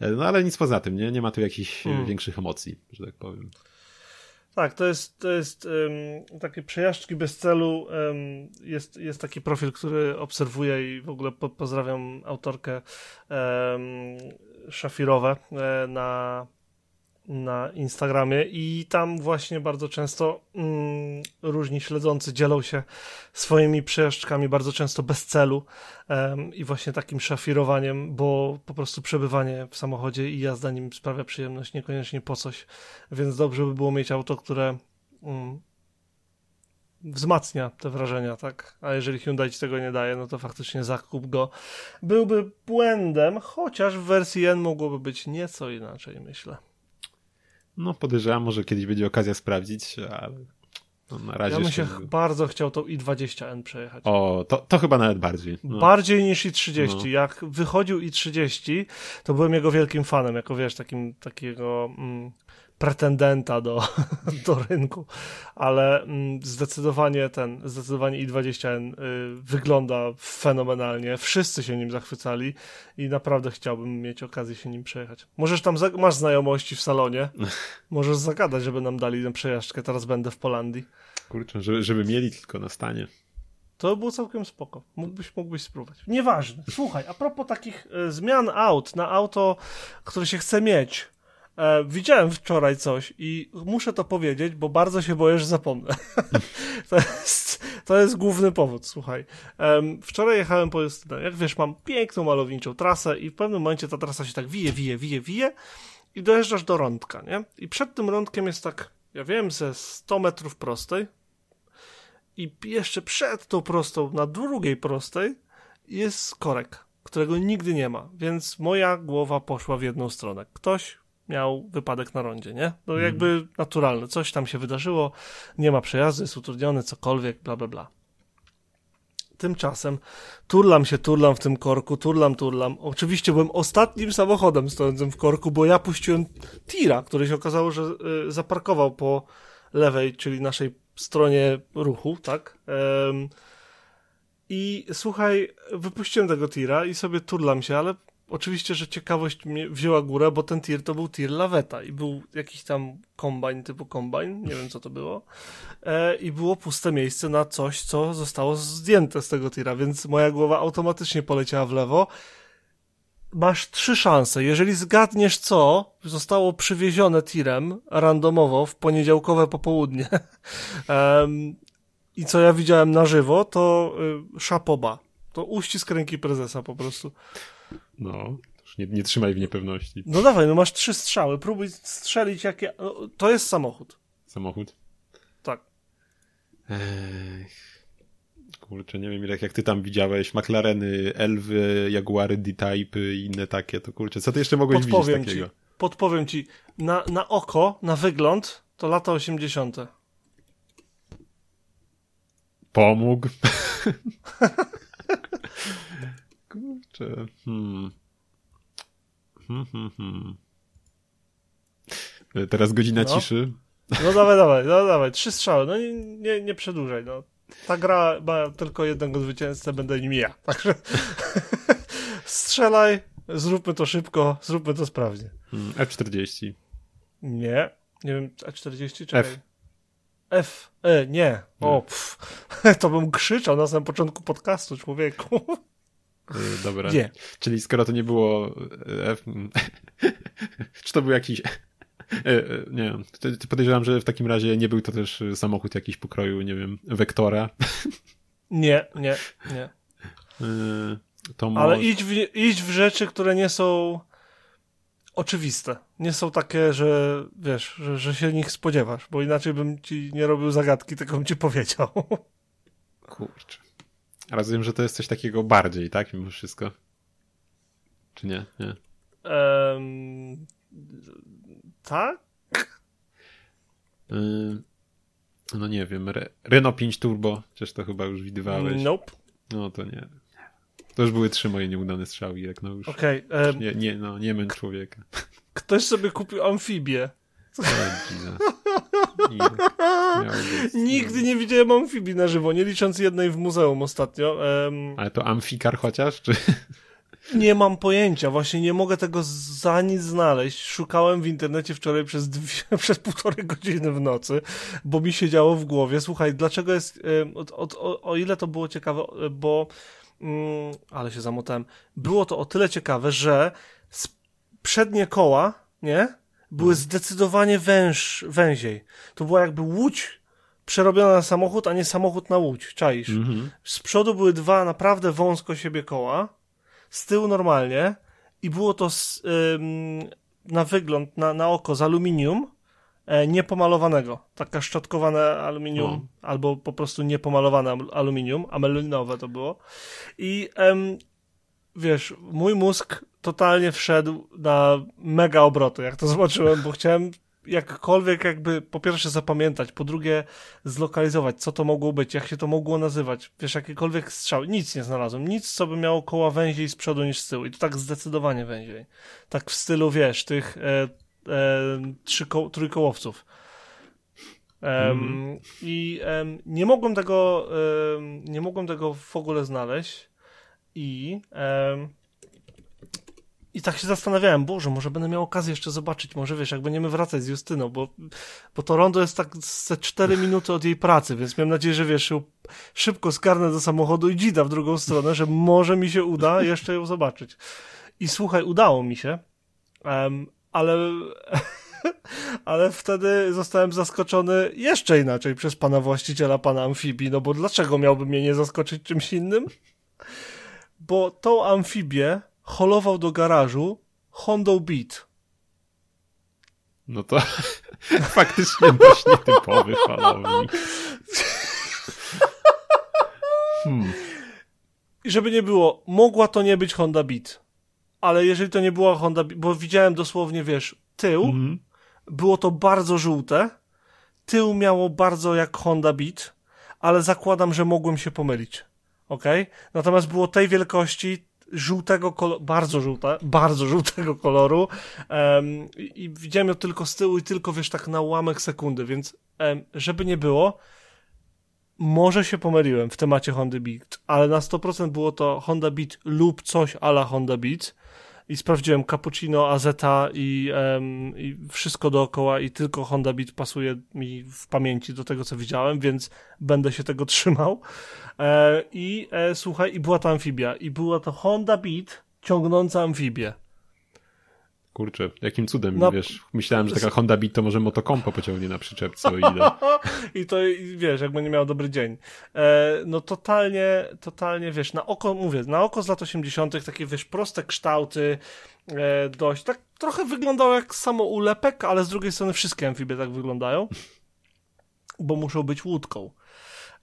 no ale nic poza tym, nie? Nie ma tu jakichś hmm. większych emocji, że tak powiem. Tak, to jest, to jest um, takie przejażdżki bez celu. Um, jest, jest taki profil, który obserwuję i w ogóle po, pozdrawiam autorkę um, Szafirowe e, na na Instagramie i tam właśnie bardzo często mm, różni śledzący dzielą się swoimi przejażdżkami, bardzo często bez celu um, i właśnie takim szafirowaniem, bo po prostu przebywanie w samochodzie i jazda nim sprawia przyjemność, niekoniecznie po coś, więc dobrze by było mieć auto, które um, wzmacnia te wrażenia, tak? A jeżeli Hyundai ci tego nie daje, no to faktycznie zakup go byłby błędem, chociaż w wersji N mogłoby być nieco inaczej, myślę. No podejrzewam, może kiedyś będzie okazja sprawdzić, ale no, na razie. Ja bym się bardzo chciał tą i20N przejechać. O, to, to chyba nawet bardziej. No. Bardziej niż i30. No. Jak wychodził i30, to byłem jego wielkim fanem, jako wiesz, takim, takiego mm, pretendenta do, do rynku, ale mm, zdecydowanie ten, zdecydowanie i20N y, wygląda fenomenalnie. Wszyscy się nim zachwycali i naprawdę chciałbym mieć okazję się nim przejechać. Możesz tam, masz znajomości w salonie, możesz zagadać, żeby nam dali tę przejażdżkę. Teraz będę w Polandii. Kurczę, żeby, żeby mieli tylko na stanie. To było całkiem spoko. Mógłbyś, mógłbyś spróbować. Nieważne. Słuchaj, a propos takich y, zmian aut na auto, które się chce mieć, E, widziałem wczoraj coś i muszę to powiedzieć, bo bardzo się boję, że zapomnę. to, jest, to jest główny powód, słuchaj. E, wczoraj jechałem po. Jak wiesz, mam piękną, malowniczą trasę i w pewnym momencie ta trasa się tak wije, wije, wije, wije i dojeżdżasz do rądka, nie? I przed tym rądkiem jest tak, ja wiem, ze 100 metrów prostej i jeszcze przed tą prostą, na drugiej prostej jest korek, którego nigdy nie ma, więc moja głowa poszła w jedną stronę. Ktoś miał wypadek na rondzie, nie? No mhm. jakby naturalne, coś tam się wydarzyło, nie ma przejazdu, jest utrudniony, cokolwiek, bla, bla, bla. tymczasem turlam się, turlam w tym korku, turlam, turlam. Oczywiście byłem ostatnim samochodem stojącym w korku, bo ja puściłem tira, który się okazało, że y, zaparkował po lewej, czyli naszej stronie ruchu, tak? Ym, I słuchaj, wypuściłem tego tira i sobie turlam się, ale oczywiście, że ciekawość mnie wzięła górę, bo ten tir to był tir laweta i był jakiś tam kombajn typu kombajn, nie wiem co to było. E, I było puste miejsce na coś, co zostało zdjęte z tego tira, więc moja głowa automatycznie poleciała w lewo. Masz trzy szanse. Jeżeli zgadniesz co zostało przywiezione tirem randomowo w poniedziałkowe popołudnie um, i co ja widziałem na żywo, to y, szapoba. To uścisk ręki prezesa po prostu. No, nie, nie trzymaj w niepewności. No dawaj, no masz trzy strzały, próbuj strzelić jakie... No, to jest samochód. Samochód? Tak. Ech. Kurczę, nie wiem jak, jak ty tam widziałeś McLareny, Elwy, Jaguary D-Type i inne takie, to kurczę, co ty jeszcze mogłeś podpowiem widzieć takiego? Ci, podpowiem ci, na, na oko, na wygląd, to lata 80. Pomógł. Kurczę. Hmm. Hmm, hmm, hmm. Teraz godzina No. ciszy. No dawaj, dawaj, no dawaj, trzy strzały, no nie, nie, nie przedłużaj, no. Ta gra ma tylko jednego zwycięzcę, będę nim ja, także strzelaj, zróbmy to szybko, zróbmy to sprawnie. Hmm, F40. Nie, nie wiem, A40 czekaj. F. F, E, nie. O, pff, to bym krzyczał na samym początku podcastu, człowieku. Y, Dobra. Nie. Czyli skoro to nie było y, F... Czy to był jakiś... y, Nie wiem. Podejrzewam, że w takim razie nie był to też samochód jakiś pokroju, nie wiem, Wektora. Nie, nie, nie. To Ale może... idź w, idź w rzeczy, które nie są oczywiste. Nie są takie, że wiesz, że, że się nich spodziewasz, bo inaczej bym ci nie robił zagadki, tylko bym ci powiedział. Kurczę. Rozumiem, że to jest coś takiego bardziej, tak? Mimo wszystko. Czy nie? Nie. Em, tak? Y, No nie wiem. Re... Renault 5 Turbo. Chociaż to chyba już widywałeś. Nope. No to nie. To już były trzy moje nieudane strzały, jak no już. Okej. em, Nie, nie, no, nie męcz człowieka. Ktoś sobie kupił amfibię. O, Nigdy nie widziałem amfibii na żywo, nie licząc jednej w muzeum ostatnio. Em, Ale to amfikar chociaż? Czy... nie mam pojęcia, właśnie nie mogę tego za nic znaleźć. Szukałem w internecie wczoraj przez, dwie, przez półtorej godziny w nocy, bo mi się działo w głowie. Słuchaj, dlaczego jest, od, o, o ile to było ciekawe, e, bo, mm, ale się zamotałem, było to o tyle ciekawe, że przednie koła, nie? Były zdecydowanie węż, węziej. To była jakby łódź przerobiona na samochód, a nie samochód na łódź. Czaisz? Mhm. Z przodu były dwa naprawdę wąsko siebie koła, z tyłu normalnie i było to z, ym, na wygląd, na, na oko z aluminium e, niepomalowanego. Taka szczotkowane aluminium albo po prostu niepomalowane al- aluminium, a melinowe to było. I em, wiesz, mój mózg totalnie wszedł na mega obroty, jak to zobaczyłem, bo chciałem jakkolwiek jakby po pierwsze zapamiętać, po drugie zlokalizować, co to mogło być, jak się to mogło nazywać, wiesz, jakiekolwiek strzały, nic nie znalazłem, nic, co by miało koła węziej z przodu niż z tyłu i to tak zdecydowanie węziej. Tak w stylu, wiesz, tych e, e, trójkołowców. Em, I em, nie mogłem tego em, nie mogłem tego w ogóle znaleźć i em, i tak się zastanawiałem, Boże, może będę miał okazję jeszcze zobaczyć, może wiesz, jak będziemy wracać z Justyną, bo, bo to rondo jest tak ze 4 minuty od jej pracy, więc miałem nadzieję, że wiesz, szybko skarnę do samochodu i dzida w drugą stronę, że może mi się uda jeszcze ją zobaczyć. I słuchaj, udało mi się, em, ale ale wtedy zostałem zaskoczony jeszcze inaczej przez pana właściciela, pana amfibii, no bo dlaczego miałby mnie nie zaskoczyć czymś innym? Bo tą amfibię holował do garażu Honda Beat. No to faktycznie dość nietypowy falownik. Hmm. I żeby nie było, mogła to nie być Honda Beat. Ale jeżeli to nie była Honda Beat, bo widziałem dosłownie, wiesz, tył, Mhm. było to bardzo żółte, tył miało bardzo jak Honda Beat, ale zakładam, że mogłem się pomylić. ok? Natomiast było tej wielkości, żółtego koloru, bardzo żółte, bardzo żółtego koloru. Um, i, widziałem ją tylko z tyłu i tylko, wiesz, tak na ułamek sekundy, więc um, żeby nie było, może się pomyliłem w temacie Honda Beat, ale na 100% było to Honda Beat lub coś ala Honda Beat i sprawdziłem cappuccino, azeta i, um, i wszystko dookoła i tylko Honda Beat pasuje mi w pamięci do tego, co widziałem, więc będę się tego trzymał. E, I e, słuchaj, i była to amfibia. I była to Honda Beat ciągnąca amfibię. Kurczę, jakim cudem, no, wiesz, myślałem, że taka Honda Beat to może motokompo pociągnie na przyczepce o ile. I to, wiesz, jakby nie miał dobry dzień. E, no totalnie, totalnie, wiesz, na oko, mówię, na oko z lat 80 takie, wiesz, proste kształty, e, dość, tak trochę wyglądało jak samo ulepek, ale z drugiej strony wszystkie amfibie tak wyglądają, bo muszą być łódką.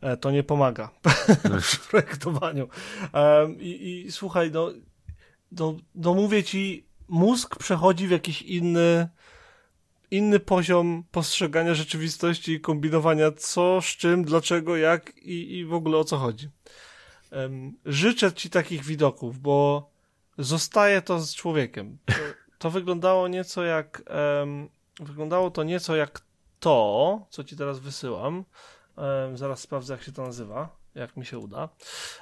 E, to nie pomaga w projektowaniu. E, i, I słuchaj, no, no, no mówię ci, mózg przechodzi w jakiś inny, inny poziom postrzegania rzeczywistości i kombinowania co, z czym, dlaczego, jak i, i w ogóle o co chodzi. Życzę ci takich widoków, bo zostaje to z człowiekiem. To, to wyglądało nieco jak um, wyglądało to nieco jak to, co ci teraz wysyłam. Um, zaraz sprawdzę, jak się to nazywa jak mi się uda.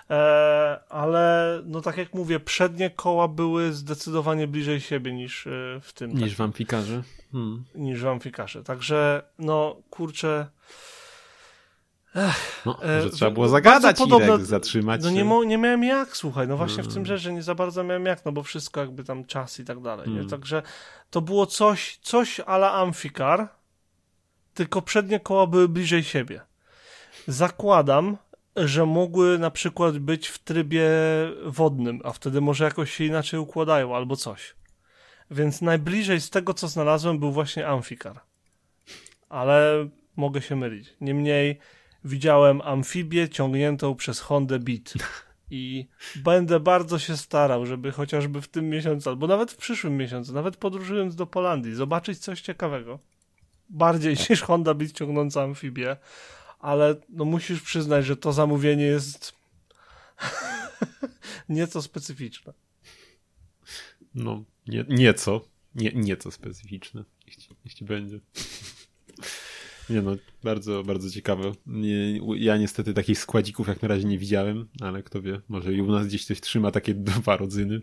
E, ale no tak jak mówię, przednie koła były zdecydowanie bliżej siebie niż e, w tym. Niż w amfikarze. Hmm. Niż w amfikarze. Także no kurczę. Ech, no, że trzeba było zagadać podobno, Irek, zatrzymać No nie, nie miałem jak, słuchaj, no właśnie hmm. w tym hmm. rzeczy nie za bardzo miałem jak, no bo wszystko jakby tam czas i tak dalej, hmm. Także to było coś, coś ala amfikar, tylko przednie koła były bliżej siebie. Zakładam, że mogły na przykład być w trybie wodnym, a wtedy może jakoś się inaczej układają albo coś. Więc najbliżej z tego, co znalazłem, był właśnie Amfikar. Ale mogę się mylić. Niemniej widziałem amfibię ciągniętą przez Honda Beat. I będę bardzo się starał, żeby chociażby w tym miesiącu, albo nawet w przyszłym miesiącu, nawet podróżując do Polandii, zobaczyć coś ciekawego. Bardziej niż Honda Beat ciągnąca amfibię ale no musisz przyznać, że to zamówienie jest nieco specyficzne. No, nie, nieco. Nie, nieco specyficzne. Ci będzie. Nie no, bardzo, bardzo ciekawe. Nie, ja niestety takich składzików jak na razie nie widziałem, ale kto wie, może i u nas gdzieś ktoś trzyma takie dwa rodzyny.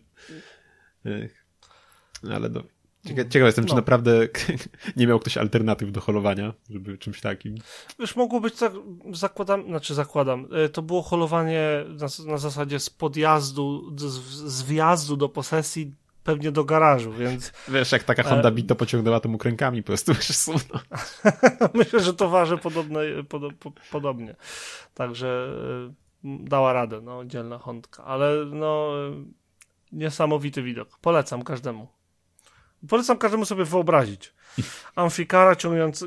Ale no, Cieka ciekaw jestem, czy no. naprawdę nie miał ktoś alternatyw do holowania, żeby czymś takim. Już mogło być tak, zakładam, znaczy zakładam, e, to było holowanie na, na zasadzie z podjazdu, z, z wjazdu do posesji pewnie do garażu, więc... Wiesz, jak taka Honda Beat to pociągnęła tym ukrękami po prostu sunąć. Myślę, że to waży podobne, pod, podobnie. Także e, dała radę, no, dzielna Hondka. Ale no, e, niesamowity widok. Polecam każdemu. Polecam każdemu sobie wyobrazić. Amfikara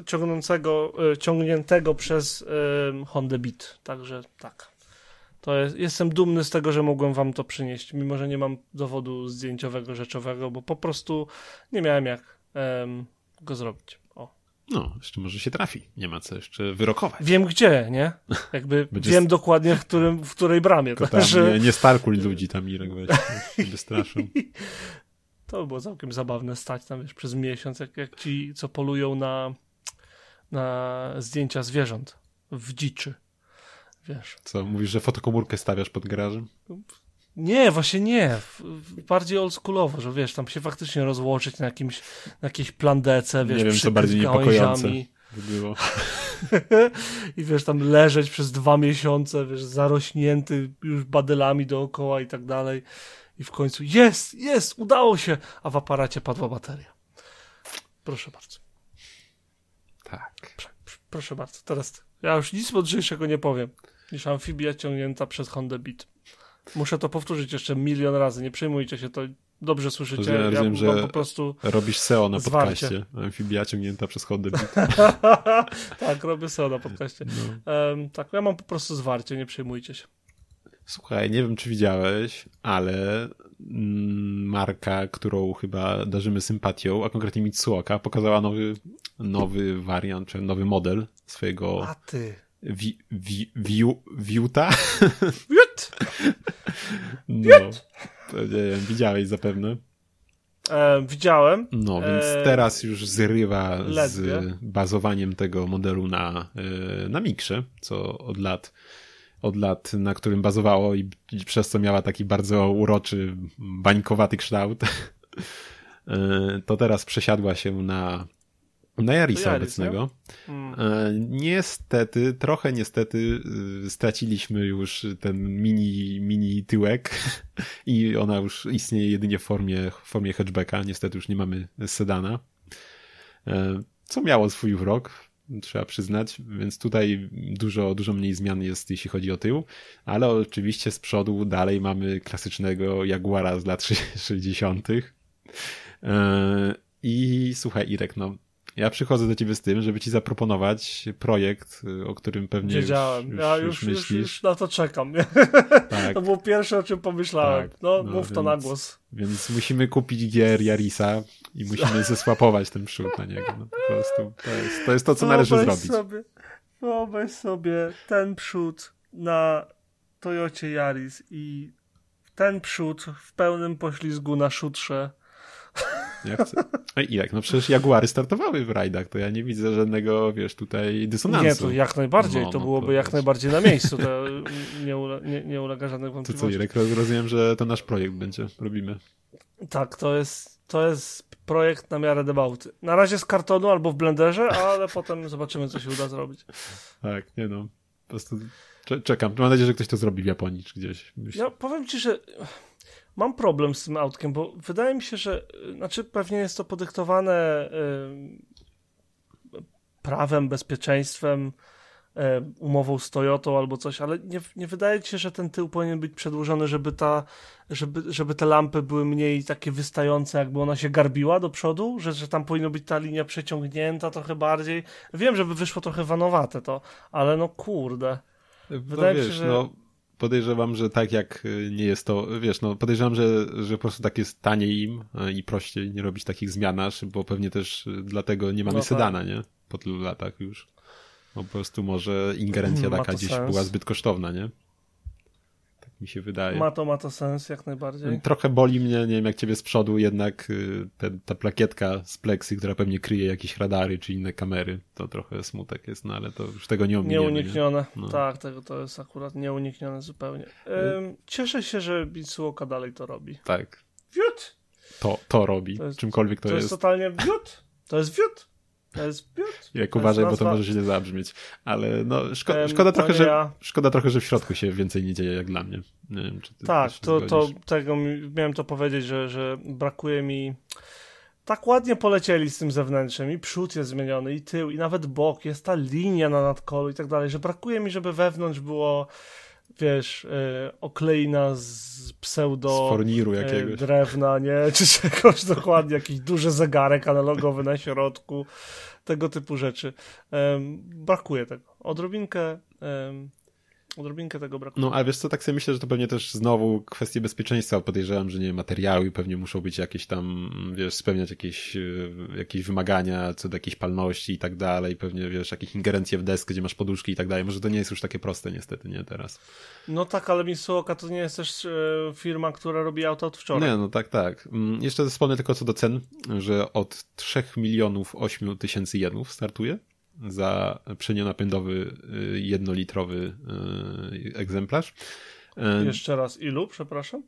ciągnącego, e, ciągniętego przez um, Honda Beat. Także tak. To jest, jestem dumny z tego, że mogłem wam to przynieść, mimo że nie mam dowodu zdjęciowego, rzeczowego, bo po prostu nie miałem jak go zrobić. O. No, jeszcze może się trafi. Nie ma co jeszcze wyrokować. Wiem gdzie, nie? Jakby Będzie wiem dokładnie, w, którym, w której bramie. Tam, że... nie, nie starkuj ludzi tam, Irek, weź, wystraszą. To by było całkiem zabawne stać tam wiesz, przez miesiąc, jak, jak ci, co polują na, na zdjęcia zwierząt w dziczy. Wiesz. Co, mówisz, że fotokomórkę stawiasz pod garażem? Nie, właśnie nie. Bardziej oldschoolowo, że wiesz, tam się faktycznie rozłożyć na jakimś, na jakiejś plandece, wiesz, Nie wiem, co bardziej niepokojące by było. I wiesz, tam leżeć przez dwa miesiące, wiesz, zarośnięty już badylami dookoła i tak dalej i w końcu jest, jest, udało się, a w aparacie padła bateria. Proszę bardzo. Tak. proszę bardzo, teraz ja już nic mądrzejszego nie powiem niż amfibia ciągnięta przez Honda Beat. Muszę to powtórzyć jeszcze milion razy, nie przejmujcie się, to dobrze słyszycie. Ja rozumiem, że po prostu robisz SEO na zwarcie. podcaście. Amfibia ciągnięta przez Honda Beat. tak, robię SEO na podcaście. No. Um, tak, ja mam po prostu zwarcie, nie przejmujcie się. Słuchaj, nie wiem czy widziałeś, ale mm, marka, którą chyba darzymy sympatią, a konkretnie Mitsuoka, pokazała nowy, nowy wariant, czy nowy model swojego a ty. wi, wi, Wiuta? Wiut! No, to nie wiem, widziałeś zapewne. E, widziałem. No, więc E, teraz już zrywa ledwie. z bazowaniem tego modelu na, e, na Mikrze, co od lat, od lat, na którym bazowało i, przez co miała taki bardzo uroczy, bańkowaty kształt. E, To teraz przesiadła się na, na Jarisa Yaris, obecnego. Mm. E, Niestety, trochę niestety y, straciliśmy już ten mini, mini tyłek i ona już istnieje jedynie w formie, w formie hatchbacka. Niestety już nie mamy sedana. E, Co miało swój urok, trzeba przyznać, więc tutaj dużo, dużo mniej zmian jest, jeśli chodzi o tył, ale oczywiście z przodu dalej mamy klasycznego Jaguara z lat 60. E, I słuchaj, Irek, no ja przychodzę do ciebie z tym, żeby ci zaproponować projekt, y, o którym pewnie Wiedziałem. już, ja już, już, już, myślisz. już na to czekam. Tak, To było pierwsze, o czym pomyślałem. Tak, no, no mów to na więc- głos. więc musimy kupić gier Jarisa i musimy zesłapować ten przód na niego. No, po prostu to jest, to jest to, co należy Wyobraź zrobić. Sobie, wyobraź sobie ten przód na Toyocie Yaris i ten przód w pełnym poślizgu na szutrze. Ja chcę. Ej, Irek, no przecież Jaguary startowały w rajdach, to ja nie widzę żadnego, wiesz, tutaj dysonansu. Nie, to jak najbardziej. No, to no, byłoby to jak wiesz. najbardziej na miejscu. To nie, ule, nie, nie ulega żadnej To co, wątpliwości. Irek, roz- rozumiem, że to nasz projekt będzie, robimy. Tak, to jest, to jest projekt na miarę debauty. Na razie z kartonu albo w blenderze, ale potem zobaczymy, co się uda zrobić. Tak, nie no, po prostu cze- czekam. Mam nadzieję, że ktoś to zrobi w Japonii czy gdzieś. Myślę. Ja powiem ci, że mam problem z tym autkiem, bo wydaje mi się, że y, znaczy pewnie jest to podyktowane y, prawem, bezpieczeństwem, y, umową z Toyotą albo coś, ale nie, nie wydaje ci się, że ten tył powinien być przedłużony, żeby ta, żeby, żeby te lampy były mniej takie wystające, jakby ona się garbiła do przodu, że, że tam powinno być ta linia przeciągnięta trochę bardziej. Wiem, żeby wyszło trochę wanowate to, ale no kurde. wydaje no, mi się, wiesz, że- no podejrzewam, że tak jak y, nie jest to, wiesz, no podejrzewam, że, że po prostu tak jest taniej im y, i prościej nie robić takich zmianasz, bo pewnie też y, dlatego nie mamy No tak. sedana, nie? Po tylu latach już. Bo po prostu może ingerencja Ma taka gdzieś sens. była zbyt kosztowna, nie? Mi się wydaje. Ma to, ma to sens jak najbardziej. Trochę boli mnie, nie wiem jak ciebie z przodu, jednak y, te, ta plakietka z pleksy, która pewnie kryje jakieś radary czy inne kamery, to trochę smutek jest, no ale to już tego nie ominiemy. nie? Nieuniknione. No. Tak, tego to jest akurat nieuniknione zupełnie. Ym, cieszę się, że Mitsuoka dalej to robi. Tak, Wiód! to, to robi, To jest- czymkolwiek to, To, jest, jest. totalnie wiód! To jest wiód! To jest! Jak uważaj, bo to może się nie zabrzmieć. Ale no, szko szkoda, trochę, że, ja. szkoda trochę, że w środku się więcej nie dzieje jak dla mnie. Nie wiem, Tak, to, to tego mi, miałem to powiedzieć, że, że brakuje mi. Tak ładnie polecieli z tym zewnętrzem, i przód jest zmieniony, i tył, i nawet bok, jest ta linia na nadkolu i tak dalej, że brakuje mi, żeby wewnątrz było, wiesz, yy, okleina z pseudo. Z forniru e, jakiegoś. drewna, nie? Czy czegoś dokładnie, jakiś duży zegarek analogowy na środku, tego typu rzeczy. Brakuje tego. Odrobinkę, odrobinkę tego brakuje. No, ale wiesz co, tak sobie myślę, że to pewnie też znowu kwestie bezpieczeństwa. Podejrzewam, że nie materiały pewnie muszą być jakieś tam, wiesz, spełniać jakieś, e, jakieś wymagania co do jakiejś palności i tak dalej. Pewnie, wiesz, jakieś ingerencje w deskę, gdzie masz poduszki i tak dalej. Może to nie jest już takie proste niestety, nie teraz. No tak, ale Mitsuoka to nie jest też e, firma, która robi auto od wczoraj. Nie, no tak, tak. Mm, Jeszcze wspomnę tylko co do cen, że od 3 milionów 8 tysięcy jenów startuje za przenionapędowy y, jednolitrowy y, egzemplarz. E, Jeszcze raz, ilu, przepraszam?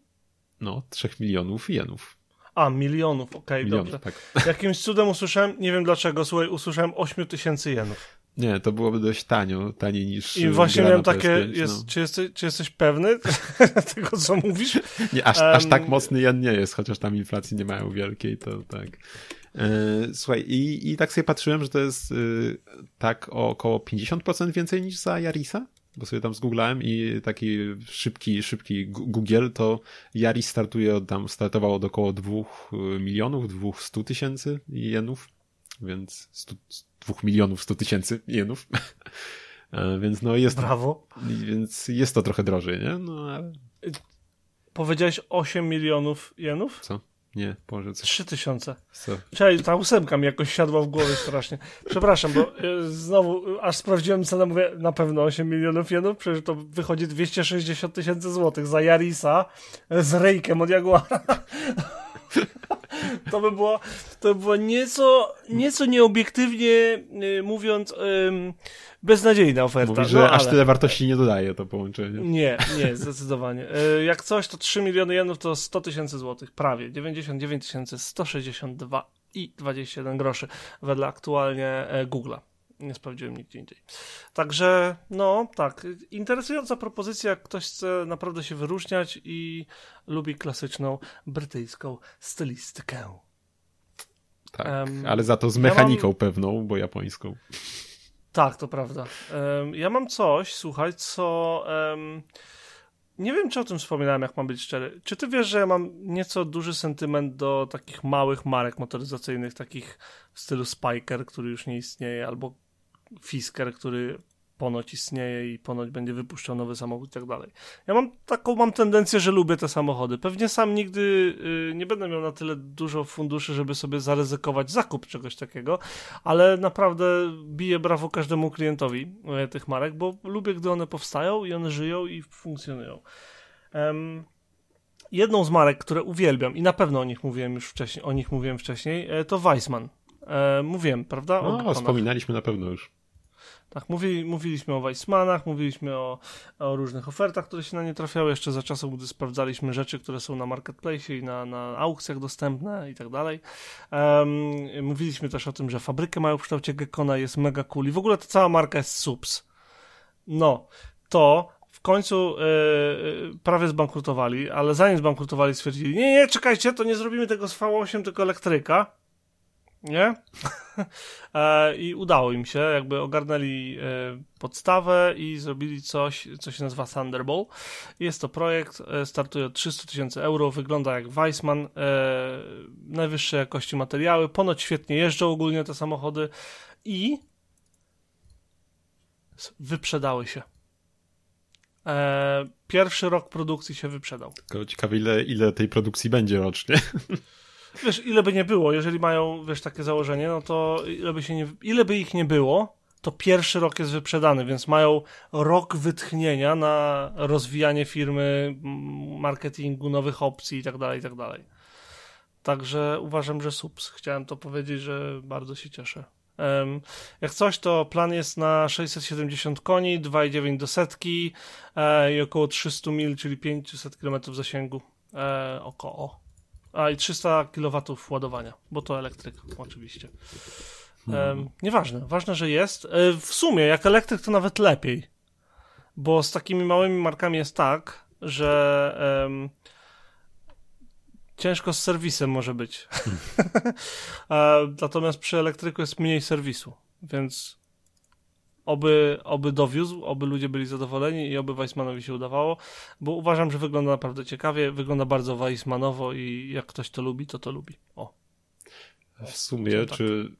No, 3 milionów jenów. A, milionów, okej, Milionów, dobrze. tak. Jakimś cudem usłyszałem, nie wiem dlaczego, słuchaj, usłyszałem 8 tysięcy jenów. Nie, to byłoby dość tanio, taniej niż I y, właśnie miałem takie, PS5, jest, no. czy, jesteś, czy jesteś pewny tego, co mówisz? Nie, aż, aż Em, tak mocny jen nie jest, chociaż tam inflacji nie mają wielkiej, to tak. E, słuchaj, i, i tak sobie patrzyłem, że to jest y, tak o około 50% więcej niż za Yarisa, bo sobie tam zgooglałem i taki szybki, szybki Google, to Yaris startuje od tam, startował od około 2 milionów, 200 tysięcy jenów, więc 100, 2 milionów 100 tysięcy jenów. E, Więc no jest, Brawo. więc jest to trochę drożej, nie? No ale Powiedziałeś 8 milionów jenów? co? Nie, Boże, coś... 3000. Co? Czekaj, ta ósemka mi jakoś siadła w głowie strasznie. Przepraszam, bo y, znowu, y, aż sprawdziłem cenę, mówię, na pewno 8 milionów jenów, przecież to wychodzi 260 tysięcy złotych za Yarisa z rejkiem od Jaguara. To by było, to by było nieco, nieco nieobiektywnie y, mówiąc ym, beznadziejna oferta. Mówi, że no, aż ale... tyle wartości nie dodaje to połączenie. Nie, nie, zdecydowanie. Y, Jak coś, to 3 miliony jenów to 100 tysięcy złotych, prawie. 99 162 i 21 groszy wedle aktualnie e, Google'a. Nie sprawdziłem nigdzie indziej. Także, no tak, interesująca propozycja, jak ktoś chce naprawdę się wyróżniać i lubi klasyczną brytyjską stylistykę. Tak, Em, ale za to z ja mechaniką mam- pewną, bo japońską. Tak, to prawda. Em, ja mam coś, słuchaj, co. em, nie wiem, czy o tym wspominałem, jak mam być szczery. Czy ty wiesz, że ja mam nieco duży sentyment do takich małych marek motoryzacyjnych, takich w stylu Spiker, który już nie istnieje, albo Fisker, który ponoć istnieje i ponoć będzie wypuszczał nowy samochód i tak dalej. Ja mam taką mam tendencję, że lubię te samochody. Pewnie sam nigdy y, nie będę miał na tyle dużo funduszy, żeby sobie zaryzykować zakup czegoś takiego, ale naprawdę biję brawo każdemu klientowi e, tych marek, bo lubię, gdy one powstają i one żyją i funkcjonują. Em, jedną z marek, które uwielbiam i na pewno o nich mówiłem już wcześniej, o nich mówiłem wcześniej, e, to Weissman. E, mówiłem, prawda? O No, wspominaliśmy na pewno już. Tak, mówi, mówiliśmy o Weissmanach, mówiliśmy o, o różnych ofertach, które się na nie trafiały jeszcze za czasów, gdy sprawdzaliśmy rzeczy, które są na marketplace i na, na aukcjach dostępne i tak dalej. Em, mówiliśmy też o tym, że fabrykę mają w kształcie Gekona, jest mega cool i w ogóle ta cała marka jest subs. No, to w końcu e, prawie zbankrutowali, ale zanim zbankrutowali stwierdzili, nie, nie, czekajcie, to nie zrobimy tego z V8, tylko elektryka. Nie? E, I udało im się, jakby ogarnęli e, podstawę i zrobili coś, co się nazywa Thunderbolt. Jest to projekt, e, startuje od 300 tysięcy euro, wygląda jak Weissman, najwyższej jakości materiały, ponoć świetnie jeżdżą ogólnie te samochody i wyprzedały się. Pierwszy rok produkcji się wyprzedał. Tylko ciekawe, ile, ile tej produkcji będzie rocznie. Wiesz, ile by nie było, jeżeli mają, wiesz, takie założenie, no to ile by, się nie, ile by ich nie było, to pierwszy rok jest wyprzedany, więc mają rok wytchnienia na rozwijanie firmy, m, marketingu, nowych opcji i tak dalej, tak dalej. Także uważam, że subs. Chciałem to powiedzieć, że bardzo się cieszę. Jak coś, to plan jest na 670 koni, 2,9 do setki e, i około 300 mil, czyli 500 km zasięgu. E, około. A i 300 kW ładowania, bo to elektryk, oczywiście. Em, nieważne, ważne, że jest. E, w sumie, jak elektryk, to nawet lepiej, bo z takimi małymi markami jest tak, że em, ciężko z serwisem może być. e, natomiast przy elektryku jest mniej serwisu, więc oby, oby dowiózł, oby ludzie byli zadowoleni i oby Weissmanowi się udawało, bo uważam, że wygląda naprawdę ciekawie, wygląda bardzo Weissmanowo i jak ktoś to lubi, to to lubi. O. W sumie, tak. czy,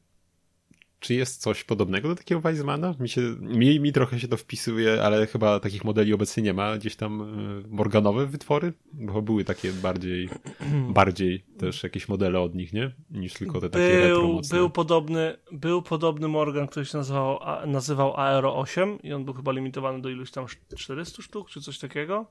czy jest coś podobnego do takiego Weissmana? Mi, się, mi, mi trochę się to wpisuje, ale chyba takich modeli obecnie nie ma. Gdzieś tam y, Morganowe wytwory? Bo były takie bardziej, bardziej też jakieś modele od nich, nie? Niż tylko te takie retro Był, mocne. był, podobny, był podobny Morgan, który się nazywał, a, nazywał Aero 8 i on był chyba limitowany do iluś tam 400 sztuk, czy coś takiego.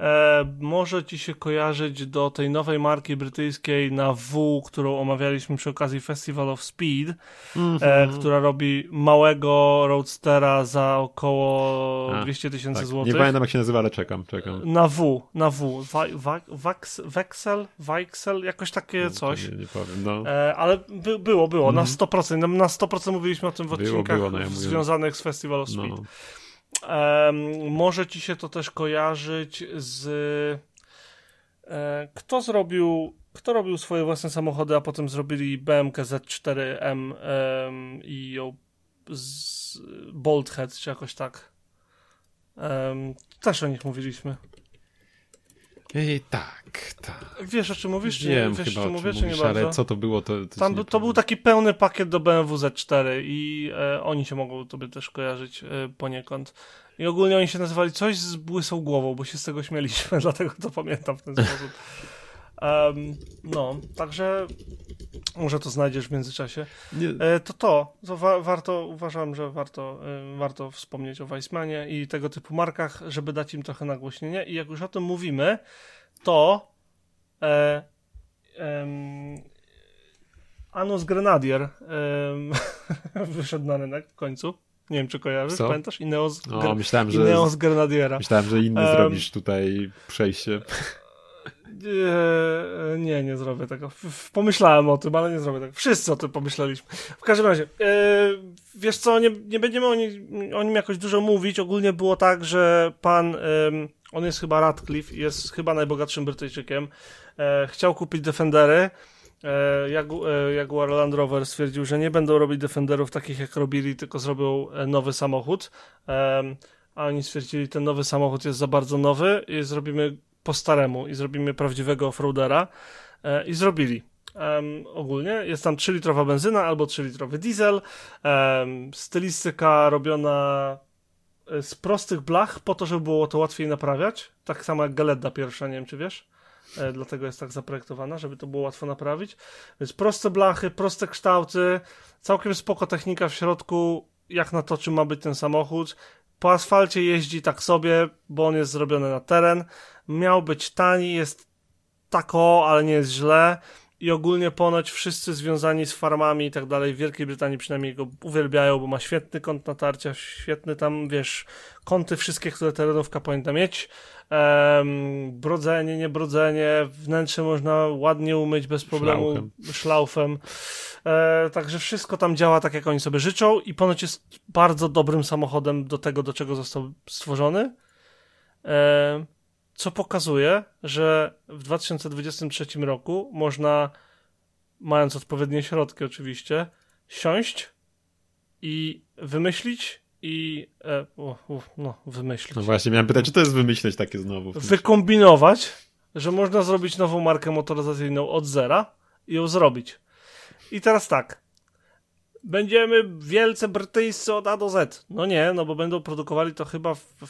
E, może ci się kojarzyć do tej nowej marki brytyjskiej na W, którą omawialiśmy przy okazji Festival of Speed, Mhm. e, która robi małego roadstera za około A, 200 tysięcy tak. złotych. Nie pamiętam jak się nazywa, ale czekam, czekam. Na W, na W. Wexel, Weixel, jakoś takie coś. Nie, nie powiem, no. E, ale by, było, było, na Mhm. 100%. Na, na 100% mówiliśmy o tym w Było, odcinkach było, no ja mówię. związanych z Festival of Speed. no. Em, może ci się to też kojarzyć z. E, kto zrobił. Kto robił swoje własne samochody, a potem zrobili BMK Z4M em, i ją z Bolthead, czy jakoś tak. Em, też o nich mówiliśmy. Ej, tak, tak. Wiesz o czym mówisz? Czy Wiem nie? Wiesz chyba, o czym czy nie mówisz, bardzo? ale co to było, to, to Tam nie to był taki pełny pakiet do BMW Z4 i e, oni się mogą tobie też kojarzyć e, poniekąd. I ogólnie oni się nazywali coś z błysą głową, bo się z tego śmieliśmy, dlatego to pamiętam w ten sposób. Um, no, także może to znajdziesz w międzyczasie. Nie. E, to to, to wa warto, uważam, że warto, e, warto wspomnieć o Weissmanie i tego typu markach, żeby dać im trochę nagłośnienia. I jak już o tym mówimy, to e, Anus Grenadier wyszedł na rynek w końcu. Nie wiem, czy kojarzysz, Co? pamiętasz? Ineos, No, myślałem, że, Ineos Grenadiera. myślałem, że inny Um, zrobisz tutaj przejście. Eee, nie, nie zrobię tego. Pomyślałem o tym, ale nie zrobię tego. Wszyscy o tym pomyśleliśmy. W każdym razie, eee, wiesz co, nie, nie będziemy o nim, o nim jakoś dużo mówić. Ogólnie było tak, że pan, on jest chyba Radcliffe, jest chyba najbogatszym Brytyjczykiem, e, chciał kupić Defendery. E, Jagu, e, Jaguar Land Rover stwierdził, że nie będą robić Defenderów takich jak robili, tylko zrobią e, nowy samochód. A oni stwierdzili, ten nowy samochód jest za bardzo nowy i zrobimy po staremu i zrobimy prawdziwego offroadera i zrobili. Em, ogólnie jest tam 3-litrowa benzyna albo 3-litrowy diesel. Em, stylistyka robiona z prostych blach po to, żeby było to łatwiej naprawiać. Tak samo jak Galetta pierwsza, nie wiem czy wiesz. E, dlatego jest tak zaprojektowana, żeby to było łatwo naprawić. Więc proste blachy, proste kształty, całkiem spoko technika w środku, jak na to, czym ma być ten samochód. Po asfalcie jeździ tak sobie, bo on jest zrobiony na teren. Miał być tani, jest tako, ale nie jest źle. I ogólnie ponoć wszyscy związani z farmami i tak dalej w Wielkiej Brytanii przynajmniej go uwielbiają, bo ma świetny kąt natarcia, świetny tam, wiesz, kąty wszystkie, które terenówka powinna mieć. Em, brodzenie, niebrodzenie, wnętrze można ładnie umyć bez problemu Szlauchem. szlaufem. E, także wszystko tam działa tak, jak oni sobie życzą i ponoć jest bardzo dobrym samochodem do tego, do czego został stworzony. E, co pokazuje, że w 2023 roku można, mając odpowiednie środki oczywiście, siąść i wymyślić i e, o, o, no, wymyślić. No właśnie, miałem pytać, czy to jest wymyśleć takie znowu. Wykombinować, że można zrobić nową markę motoryzacyjną od zera i ją zrobić. I teraz tak. Będziemy wielce brytyjscy od A do Z. No nie, no bo będą produkowali to chyba w, w,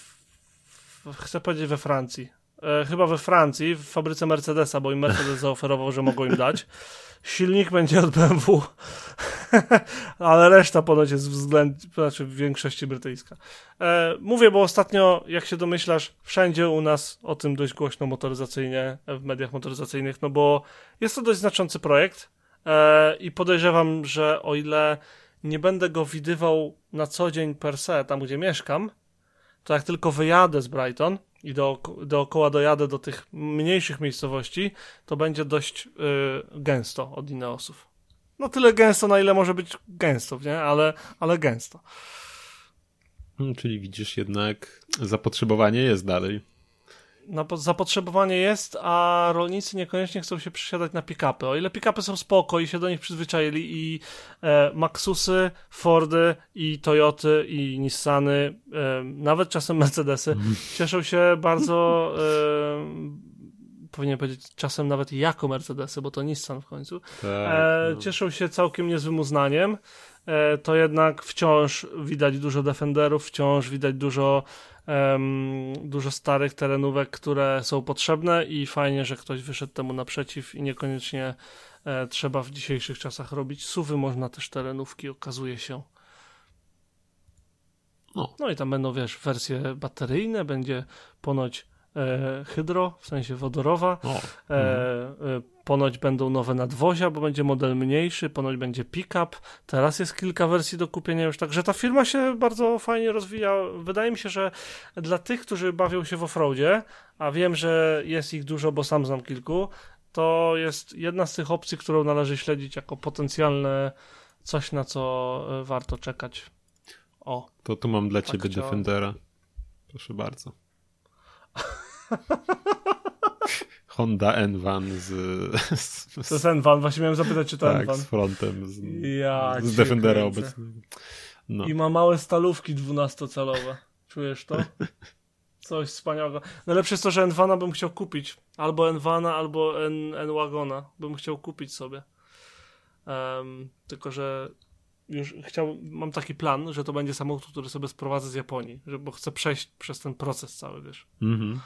w, chcę powiedzieć we Francji. E, chyba we Francji, w fabryce Mercedesa, bo im Mercedes zaoferował, że mogą im dać. Silnik będzie od BMW, ale reszta ponoć jest względ, znaczy w większości brytyjska. E, mówię, bo ostatnio, jak się domyślasz, wszędzie u nas o tym dość głośno motoryzacyjnie, w mediach motoryzacyjnych, no bo jest to dość znaczący projekt e, i podejrzewam, że o ile nie będę go widywał na co dzień per se, tam gdzie mieszkam, to jak tylko wyjadę z Brighton i do, dookoła dojadę do tych mniejszych miejscowości, to będzie dość y, gęsto od Ineosów. No tyle gęsto, na ile może być gęsto, nie? Ale, ale gęsto. Hmm, Czyli widzisz jednak, zapotrzebowanie jest dalej. No, po- zapotrzebowanie jest, a rolnicy niekoniecznie chcą się przesiadać na pick-upy. O ile pick-upy są spoko i się do nich przyzwyczaili i e, Maxusy, Fordy i Toyoty i Nissany, e, nawet czasem Mercedesy cieszą się bardzo e, powinien powiedzieć czasem nawet jako Mercedesy, bo to Nissan w końcu. Tak, E, no. cieszą się całkiem niezłym uznaniem. E, to jednak wciąż widać dużo Defenderów, wciąż widać dużo, em, dużo starych terenówek, które są potrzebne i fajnie, że ktoś wyszedł temu naprzeciw i niekoniecznie e, trzeba w dzisiejszych czasach robić suwy, można też terenówki, okazuje się. No. No i tam będą, wiesz, wersje bateryjne, będzie ponoć hydro, w sensie wodorowa, O, E, e, ponoć będą nowe nadwozia, bo będzie model mniejszy, ponoć będzie pick-up. Teraz jest kilka wersji do kupienia już, także ta firma się bardzo fajnie rozwija. Wydaje mi się, że dla tych, którzy bawią się w offroadzie, a wiem, że jest ich dużo, bo sam znam kilku, to jest jedna z tych opcji, którą należy śledzić jako potencjalne coś, na co e, warto czekać. O, to tu mam dla Tak ciebie chciałem. Defendera. Proszę bardzo. Honda N-Van z, z, to z, jest Envan, właśnie miałem zapytać, czy to tak, Envan. z frontem z, Ja z Defendera kręcę. obecnego. No. I ma małe stalówki 12-calowe. Czujesz to? Coś wspaniałego. Najlepsze jest to, że N-Vana bym chciał kupić. Albo N-Vana, albo N-Wagona. Bym chciał kupić sobie. Em, tylko, że już chciał, mam taki plan, że to będzie samochód, który sobie sprowadzę z Japonii, że, bo chcę przejść przez ten proces cały, wiesz. Mhm.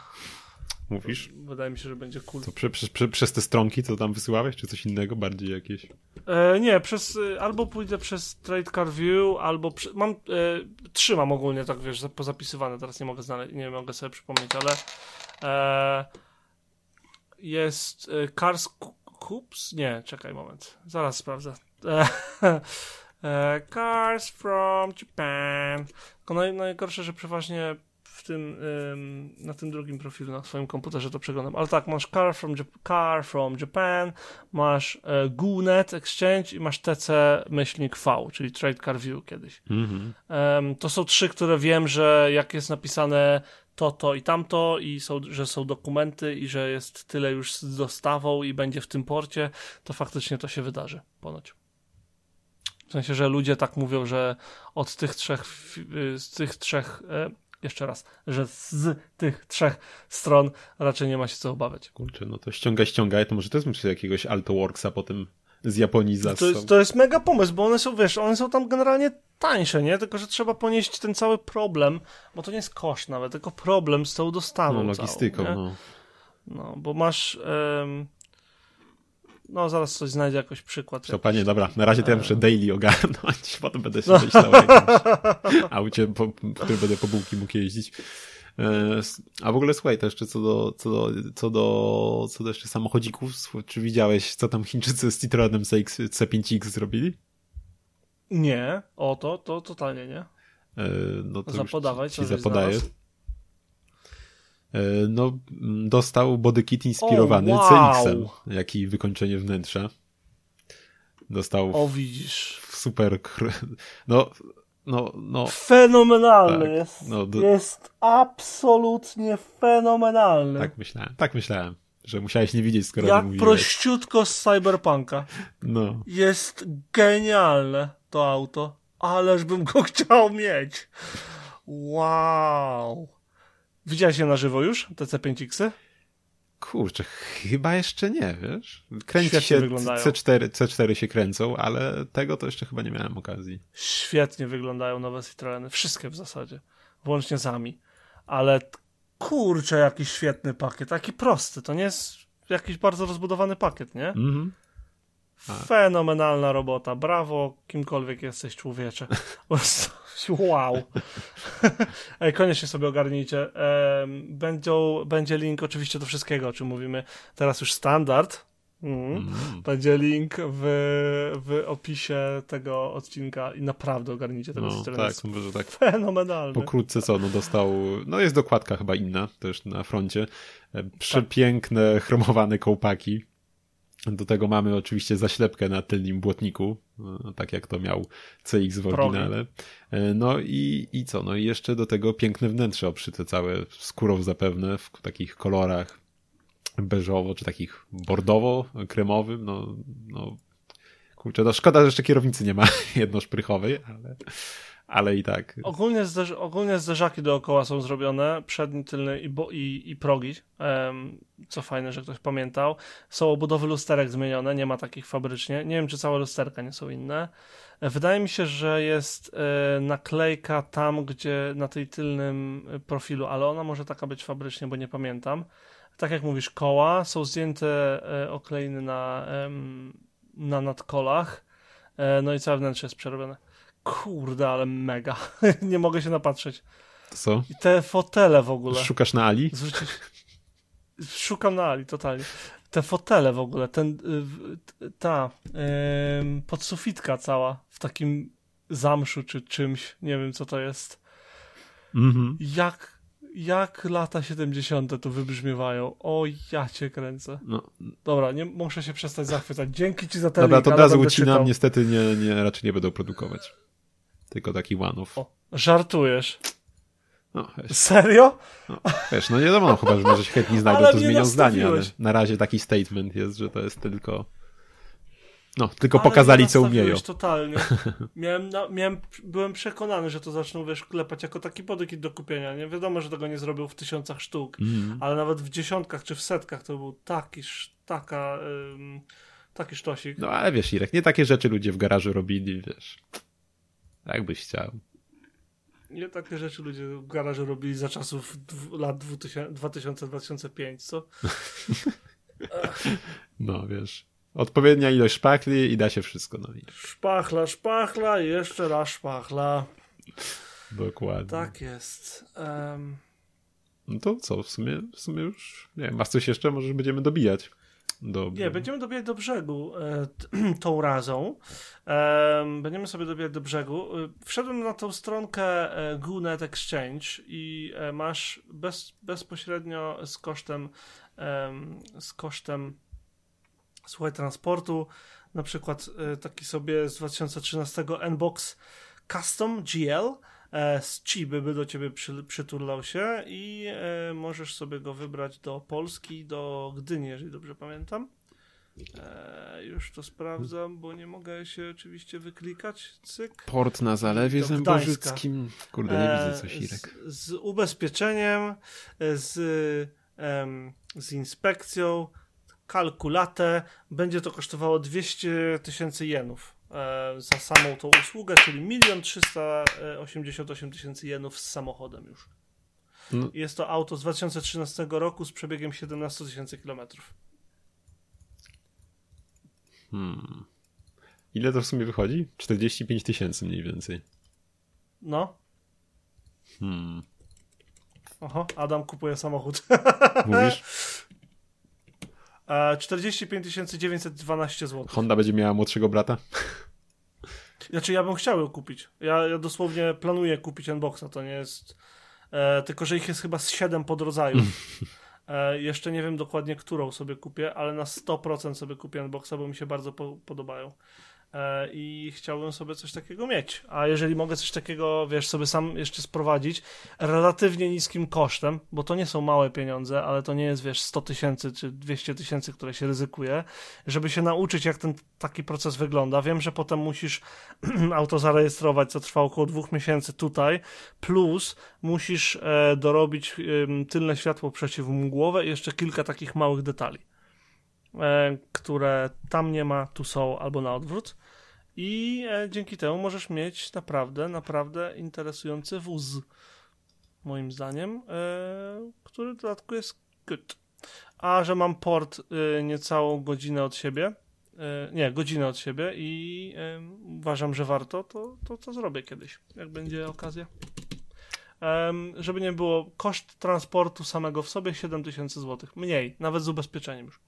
mówisz? Wydaje mi się, że będzie cool. Co, prze, prze, prze, przez te stronki, co tam wysyłałeś, czy coś innego, bardziej jakieś? E, nie, przez, e, albo pójdę przez Trade Car View, albo przy, mam, e, trzy mam ogólnie, tak wiesz, pozapisywane, teraz nie mogę znaleźć, nie mogę sobie przypomnieć, ale e, jest e, Cars Coops? Nie, czekaj moment, zaraz sprawdzę. E, cars from Japan. Tylko naj, najgorsze, że przeważnie w tym, ym, na tym drugim profilu na swoim komputerze to przeglądam. Ale tak, masz Car from, Jap car from Japan, masz e, GUNET Exchange i masz TC myślnik V, czyli Trade Car View kiedyś. Mhm. Ym, to są trzy, które wiem, że jak jest napisane to, to i tamto i są, że są dokumenty i że jest tyle już z dostawą i będzie w tym porcie, to faktycznie to się wydarzy, ponoć. Sensie, że ludzie tak mówią, że od tych trzech, y, z tych trzech, e, jeszcze raz, że z tych trzech stron raczej nie ma się co obawiać. Kurczę, no to ściągaj, ściągaj, to może też muszę jakiegoś Altoworksa potem z Japonii za to jest, to jest mega pomysł, bo one są, wiesz, one są tam generalnie tańsze, nie? Tylko, że trzeba ponieść ten cały problem, bo to nie jest koszt nawet, tylko problem z tą dostawą No, logistyką, całą, no. No, bo masz... Um, no, zaraz coś znajdzie jakoś przykład. To panie, dobra, na razie to ja muszę daily ogarnąć, potem będę się myślał o jakimś aucie, po, którym będę po bułki mógł jeździć. E, a w ogóle słuchaj, to jeszcze co do, co do, co do, co do jeszcze samochodzików, czy widziałeś, co tam Chińczycy z Citroenem CX, C5X zrobili? Nie, o to, to totalnie nie. E, no to Zapodawaj, ci, ci zapodaję. E, no, dostał bodykit inspirowany oh, wow. CX-em, jak i wykończenie wnętrza. Dostał. O, widzisz. Super. No, no, no. Fenomenalny tak, jest. No, do... Jest absolutnie fenomenalny. Tak myślałem, tak myślałem, że musiałeś nie widzieć, skoro Jak nie mówiłeś. prościutko z Cyberpunka. No. Jest genialne to auto. Ależ bym go chciał mieć. Wow. Widziałeś je na żywo już, te C5X-y? Kurczę, chyba jeszcze nie, wiesz? Kręci Świetnie się wyglądają. C4, C4 się kręcą, ale tego to jeszcze chyba nie miałem okazji. Świetnie wyglądają nowe Citroeny. Wszystkie w zasadzie. Włącznie z AMI. Ale kurczę, jaki świetny pakiet. Taki prosty. To nie jest jakiś bardzo rozbudowany pakiet, nie? Mhm. Fenomenalna robota. Brawo, kimkolwiek jesteś człowiecze. wow. Ej, koniecznie sobie ogarnijcie. Będzie, będzie link oczywiście do wszystkiego, o czym mówimy. Teraz już standard. Mm. Mm. Będzie link w, w opisie tego odcinka i naprawdę ogarnijcie tego no, Tak, może tak. Fenomenalny. Pokrótce co, no dostał, no jest dokładka chyba inna też na froncie. E, przepiękne, tak. chromowane kołpaki do tego mamy oczywiście zaślepkę na tylnym błotniku, no, tak jak to miał CX w oryginale. E, no i, i co? No i jeszcze do tego piękne wnętrze obszyte całe skórą zapewne, w takich kolorach beżowo, czy takich bordowo-kremowym. No, no kurczę, no szkoda, że jeszcze kierownicy nie ma jednoszprychowej, ale ale i tak. Ogólnie, zderz ogólnie zderzaki dookoła są zrobione, przedni, tylny i, i, i progi, um, co fajne, że ktoś pamiętał. Są obudowy lusterek zmienione, nie ma takich fabrycznie. Nie wiem, czy całe lusterka nie są inne. Wydaje mi się, że jest e, naklejka tam, gdzie na tej tylnym profilu, ale ona może taka być fabrycznie, bo nie pamiętam. Tak jak mówisz, koła są zdjęte e, okleiny na, e, na nadkolach, no i całe wnętrze jest przerobione. Kurde, ale mega. nie mogę się napatrzeć. Co? I te fotele w ogóle. Szukasz na Ali? Zwrócić... Szukam na Ali, totalnie. Te fotele w ogóle, ten, y, ta yy, podsufitka cała w takim zamszu czy czymś, nie wiem co to jest. Mhm. Jak, jak lata 70. tu wybrzmiewają. O, ja cię kręcę. No. Dobra, nie muszę się przestać zachwycać. Dzięki ci za ten Dobra, to od razu ucinam, niestety nie, nie, raczej nie będą produkować. Tylko taki one-off. Żartujesz. No, Serio? No, wiesz, no nie wiadomo, no, chyba, że może się chętni znajdą, to zmienią zdanie, ale na razie taki statement jest, że to jest tylko no, tylko ale pokazali, co umieją. totalnie. Miałem, na, miałem, byłem przekonany, że to zaczną, wiesz, klepać jako taki podykit do kupienia. Nie wiadomo, że tego nie zrobił w tysiącach sztuk, mm. ale nawet w dziesiątkach czy w setkach to był taki, taka, ym, taki sztosik. No, ale wiesz, Irek, nie takie rzeczy ludzie w garażu robili, wiesz. Jak byś chciał. Nie takie rzeczy ludzie w garażu robili za czasów lat 2000-2005, co? no wiesz. Odpowiednia ilość szpachli i da się wszystko. No. Szpachla, szpachla, jeszcze raz szpachla. Dokładnie. Tak jest. Um... No to co, w sumie, w sumie już, nie wiem, masz coś jeszcze? Może będziemy dobijać. Dobrze. Nie, będziemy dobijać do brzegu e, tą razą. E, będziemy sobie dobijać do brzegu. E, wszedłem na tą stronkę e, GUNET Exchange i e, masz bez, bezpośrednio z kosztem z kosztem słuchaj, transportu, na przykład e, taki sobie z 2013 Nbox Custom GL e, z Chiby by do ciebie przy, przyturlał się i e, możesz sobie go wybrać do Polski, do Gdyni, jeżeli dobrze pamiętam. E, już to sprawdzam, bo nie mogę się oczywiście wyklikać. Cyk. Port na Zalewie Zębożyckim. Kurde, nie e, widzę coś, Irek. Z, z ubezpieczeniem, z, z inspekcją, kalkulatę. Będzie to kosztowało 200 tysięcy jenów e, za samą tą usługę, czyli 1 388 tysięcy jenów z samochodem już. No. Jest to auto z 2013 roku z przebiegiem 17 tysięcy kilometrów. Hmm. Ile to w sumie wychodzi? 45 tysięcy mniej więcej. No. Hmm. Oho, Adam kupuje samochód. Mówisz? 45 912 zł. Honda będzie miała młodszego brata? Znaczy, ja bym chciał ją kupić. Ja, ja dosłownie planuję kupić Unboxa, to nie jest. E, tylko, że ich jest chyba z 7 podrodzajów. E, jeszcze nie wiem dokładnie, którą sobie kupię, ale na 100% sobie kupię Unboxa, bo mi się bardzo po podobają. E, i chciałbym sobie coś takiego mieć. A jeżeli mogę coś takiego, wiesz, sobie sam jeszcze sprowadzić relatywnie niskim kosztem, bo to nie są małe pieniądze, ale to nie jest, wiesz, 100 tysięcy czy 200 tysięcy, które się ryzykuje, żeby się nauczyć, jak ten taki proces wygląda. Wiem, że potem musisz auto zarejestrować, co trwa około dwóch miesięcy tutaj, plus musisz e, dorobić tylne światło przeciwmgłowe i jeszcze kilka takich małych detali. E, które tam nie ma, tu są, albo na odwrót. I e, dzięki temu możesz mieć naprawdę, naprawdę interesujący wóz. Moim zdaniem, e, który w dodatku jest good. A że mam port niecałą godzinę od siebie, nie, godzinę od siebie i uważam, że warto, to, to, to zrobię kiedyś, jak będzie okazja. żeby nie było, koszt transportu samego w sobie 7000 zł. Mniej, nawet z ubezpieczeniem już.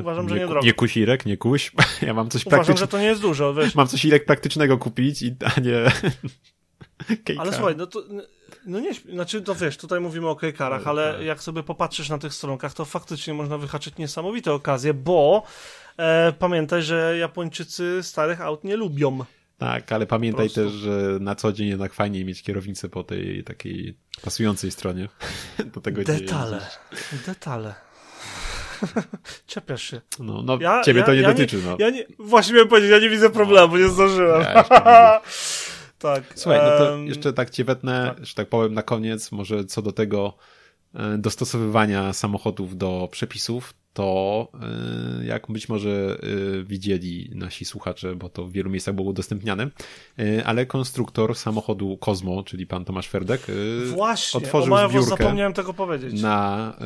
Uważam, że nie, nie Nie kuś Irek, nie kuś. Ja mam coś praktycznego. Uważam, że to nie jest dużo, wiesz. Mam coś Irek praktycznego kupić, i, a nie Ale słuchaj, no to no nie, znaczy to wiesz, tutaj mówimy o kejkarach, ale jak sobie popatrzysz na tych stronkach, to faktycznie można wyhaczyć niesamowite okazje, bo e, pamiętaj, że Japończycy starych aut nie lubią. Tak, ale pamiętaj też, że na co dzień jednak fajniej mieć kierownicę po tej takiej pasującej stronie do tego Detale, detale. Czepiasz się. No, no ja, ciebie ja, to nie ja dotyczy. Nie, no. Ja nie, właśnie miałem powiedzieć, ja nie widzę problemu, nie zdążyłem. tak. Słuchaj, no to jeszcze tak cię wetnę, tak. że tak powiem na koniec, może co do tego e, dostosowywania samochodów do przepisów, to y, jak być może y, widzieli nasi słuchacze, bo to w wielu miejscach było udostępniane, y, ale konstruktor samochodu Kozmo, czyli pan Tomasz Ferdek, Właśnie, otworzył zbiórkę zapomniałem tego powiedzieć. Na,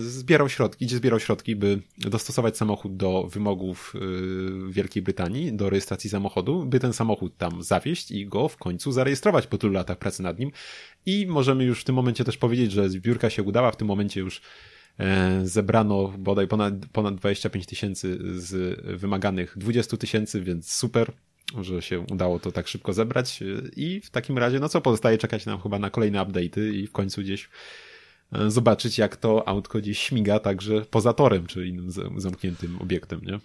zbierał środki, gdzie zbierał środki, by dostosować samochód do wymogów Wielkiej Brytanii, do rejestracji samochodu, by ten samochód tam zawieść i go w końcu zarejestrować po tylu latach pracy nad nim. I możemy już w tym momencie też powiedzieć, że zbiórka się udała, w tym momencie już zebrano bodaj ponad, ponad 25 tysięcy z wymaganych 20 tysięcy, więc super, że się udało to tak szybko zebrać. I w takim razie, no co pozostaje czekać nam chyba na kolejne update'y i w końcu gdzieś e, zobaczyć, jak to autko gdzieś śmiga także poza torem, czy innym zamkniętym obiektem, nie?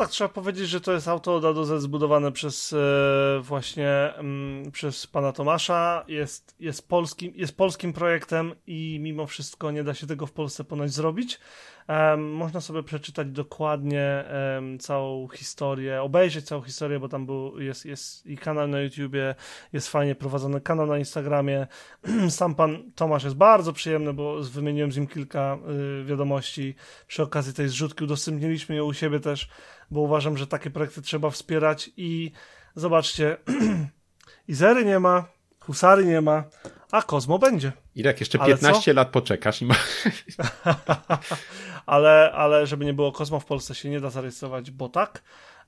Tak, trzeba powiedzieć, że to jest auto od A do Z zbudowane przez e, właśnie m, mm, przez pana Tomasza. Jest, jest, polskim, jest polskim projektem i mimo wszystko nie da się tego w Polsce ponoć zrobić. Um, można sobie przeczytać dokładnie um, całą historię, obejrzeć całą historię, bo tam był, jest, jest i kanał na YouTubie, jest fajnie prowadzony kanał na Instagramie. Sam pan Tomasz jest bardzo przyjemny, bo wymieniłem z nim kilka y, wiadomości przy okazji tej zrzutki. Udostępniliśmy ją u siebie też, bo uważam, że takie projekty trzeba wspierać i zobaczcie, Izery nie ma, Husary nie ma, a Kozmo będzie. Irek, jeszcze 15 lat poczekasz i ma... ale, ale żeby nie było Kozmo w Polsce się nie da zarejestrować, bo tak.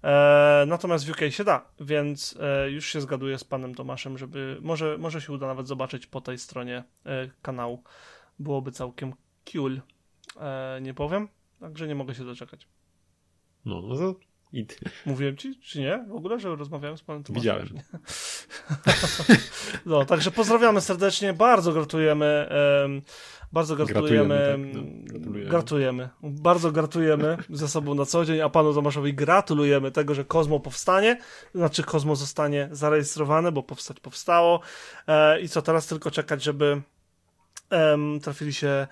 E, natomiast w UK się da, więc e, już się zgaduję z panem Tomaszem, żeby może, może się uda nawet zobaczyć po tej stronie e, kanału. Byłoby całkiem cool. E, nie powiem, także nie mogę się doczekać. No, no to Mówiłem ci, czy nie? W ogóle, że rozmawiałem z panem Tomaszem? Widziałem. no, także pozdrawiamy serdecznie, bardzo gratulujemy. Bardzo gratulujemy. Gratulujemy, tak, no, gratulujemy. gratulujemy. Bardzo gratulujemy ze sobą na co dzień, a panu Tomaszowi gratulujemy tego, że Kozmo powstanie, znaczy Kozmo zostanie zarejestrowane, bo powstać powstało. E, I co teraz tylko czekać, żeby um, trafili się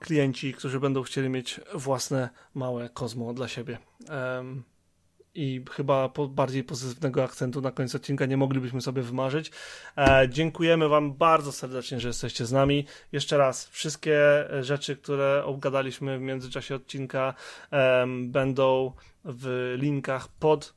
klienci, którzy będą chcieli mieć własne małe Kozmo dla siebie. Um, i chyba po bardziej pozytywnego akcentu na końcu odcinka nie moglibyśmy sobie wymarzyć. E, dziękujemy Wam bardzo serdecznie, że jesteście z nami. Jeszcze raz, wszystkie rzeczy, które obgadaliśmy w międzyczasie odcinka, e, będą w linkach pod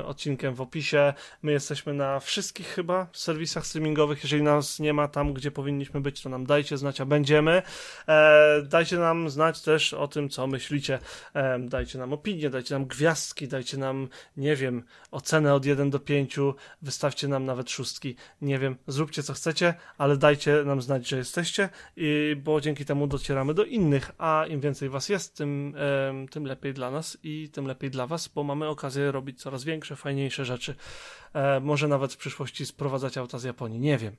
y, odcinkiem w opisie. My jesteśmy na wszystkich chyba serwisach streamingowych. Jeżeli nas nie ma tam, gdzie powinniśmy być, to nam dajcie znać, a będziemy. E, dajcie nam znać też o tym, co myślicie. E, dajcie nam opinię, dajcie nam gwiazdki, dajcie nam, nie wiem, ocenę od 1 do 5, wystawcie nam nawet szóstki. Nie wiem, zróbcie co chcecie, ale dajcie nam znać, że jesteście, i, bo dzięki temu docieramy do innych, a im więcej was jest, tym, e, tym lepiej dla nas i tym lepiej lepiej dla Was, bo mamy okazję robić coraz większe, fajniejsze rzeczy. E, może nawet w przyszłości sprowadzać auta z Japonii. Nie wiem.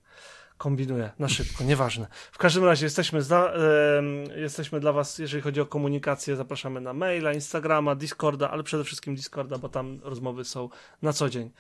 Kombinuję na szybko, nieważne. W każdym razie jesteśmy, zda, e, jesteśmy dla Was, jeżeli chodzi o komunikację, zapraszamy na maila, Instagrama, Discorda, ale przede wszystkim Discorda, bo tam rozmowy są na co dzień.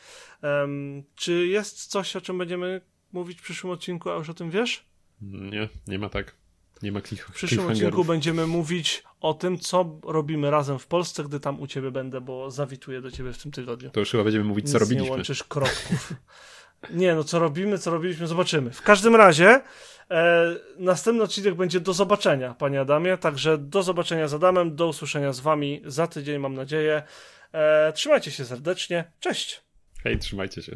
E, czy jest coś, o czym będziemy mówić w przyszłym odcinku, a już o tym wiesz? Nie, nie ma tak. Nie ma cliff, W przyszłym odcinku będziemy mówić o tym, co robimy razem w Polsce, gdy tam u ciebie będę, bo zawituję do ciebie w tym tygodniu. To już chyba będziemy mówić, Nic co robiliśmy. nie łączysz kropków. nie, no co robimy, co robiliśmy, zobaczymy. W każdym razie e, następny odcinek będzie do zobaczenia, panie Adamie, także do zobaczenia z Adamem, do usłyszenia z wami za tydzień, mam nadzieję. E, trzymajcie się serdecznie, cześć! Hej, trzymajcie się.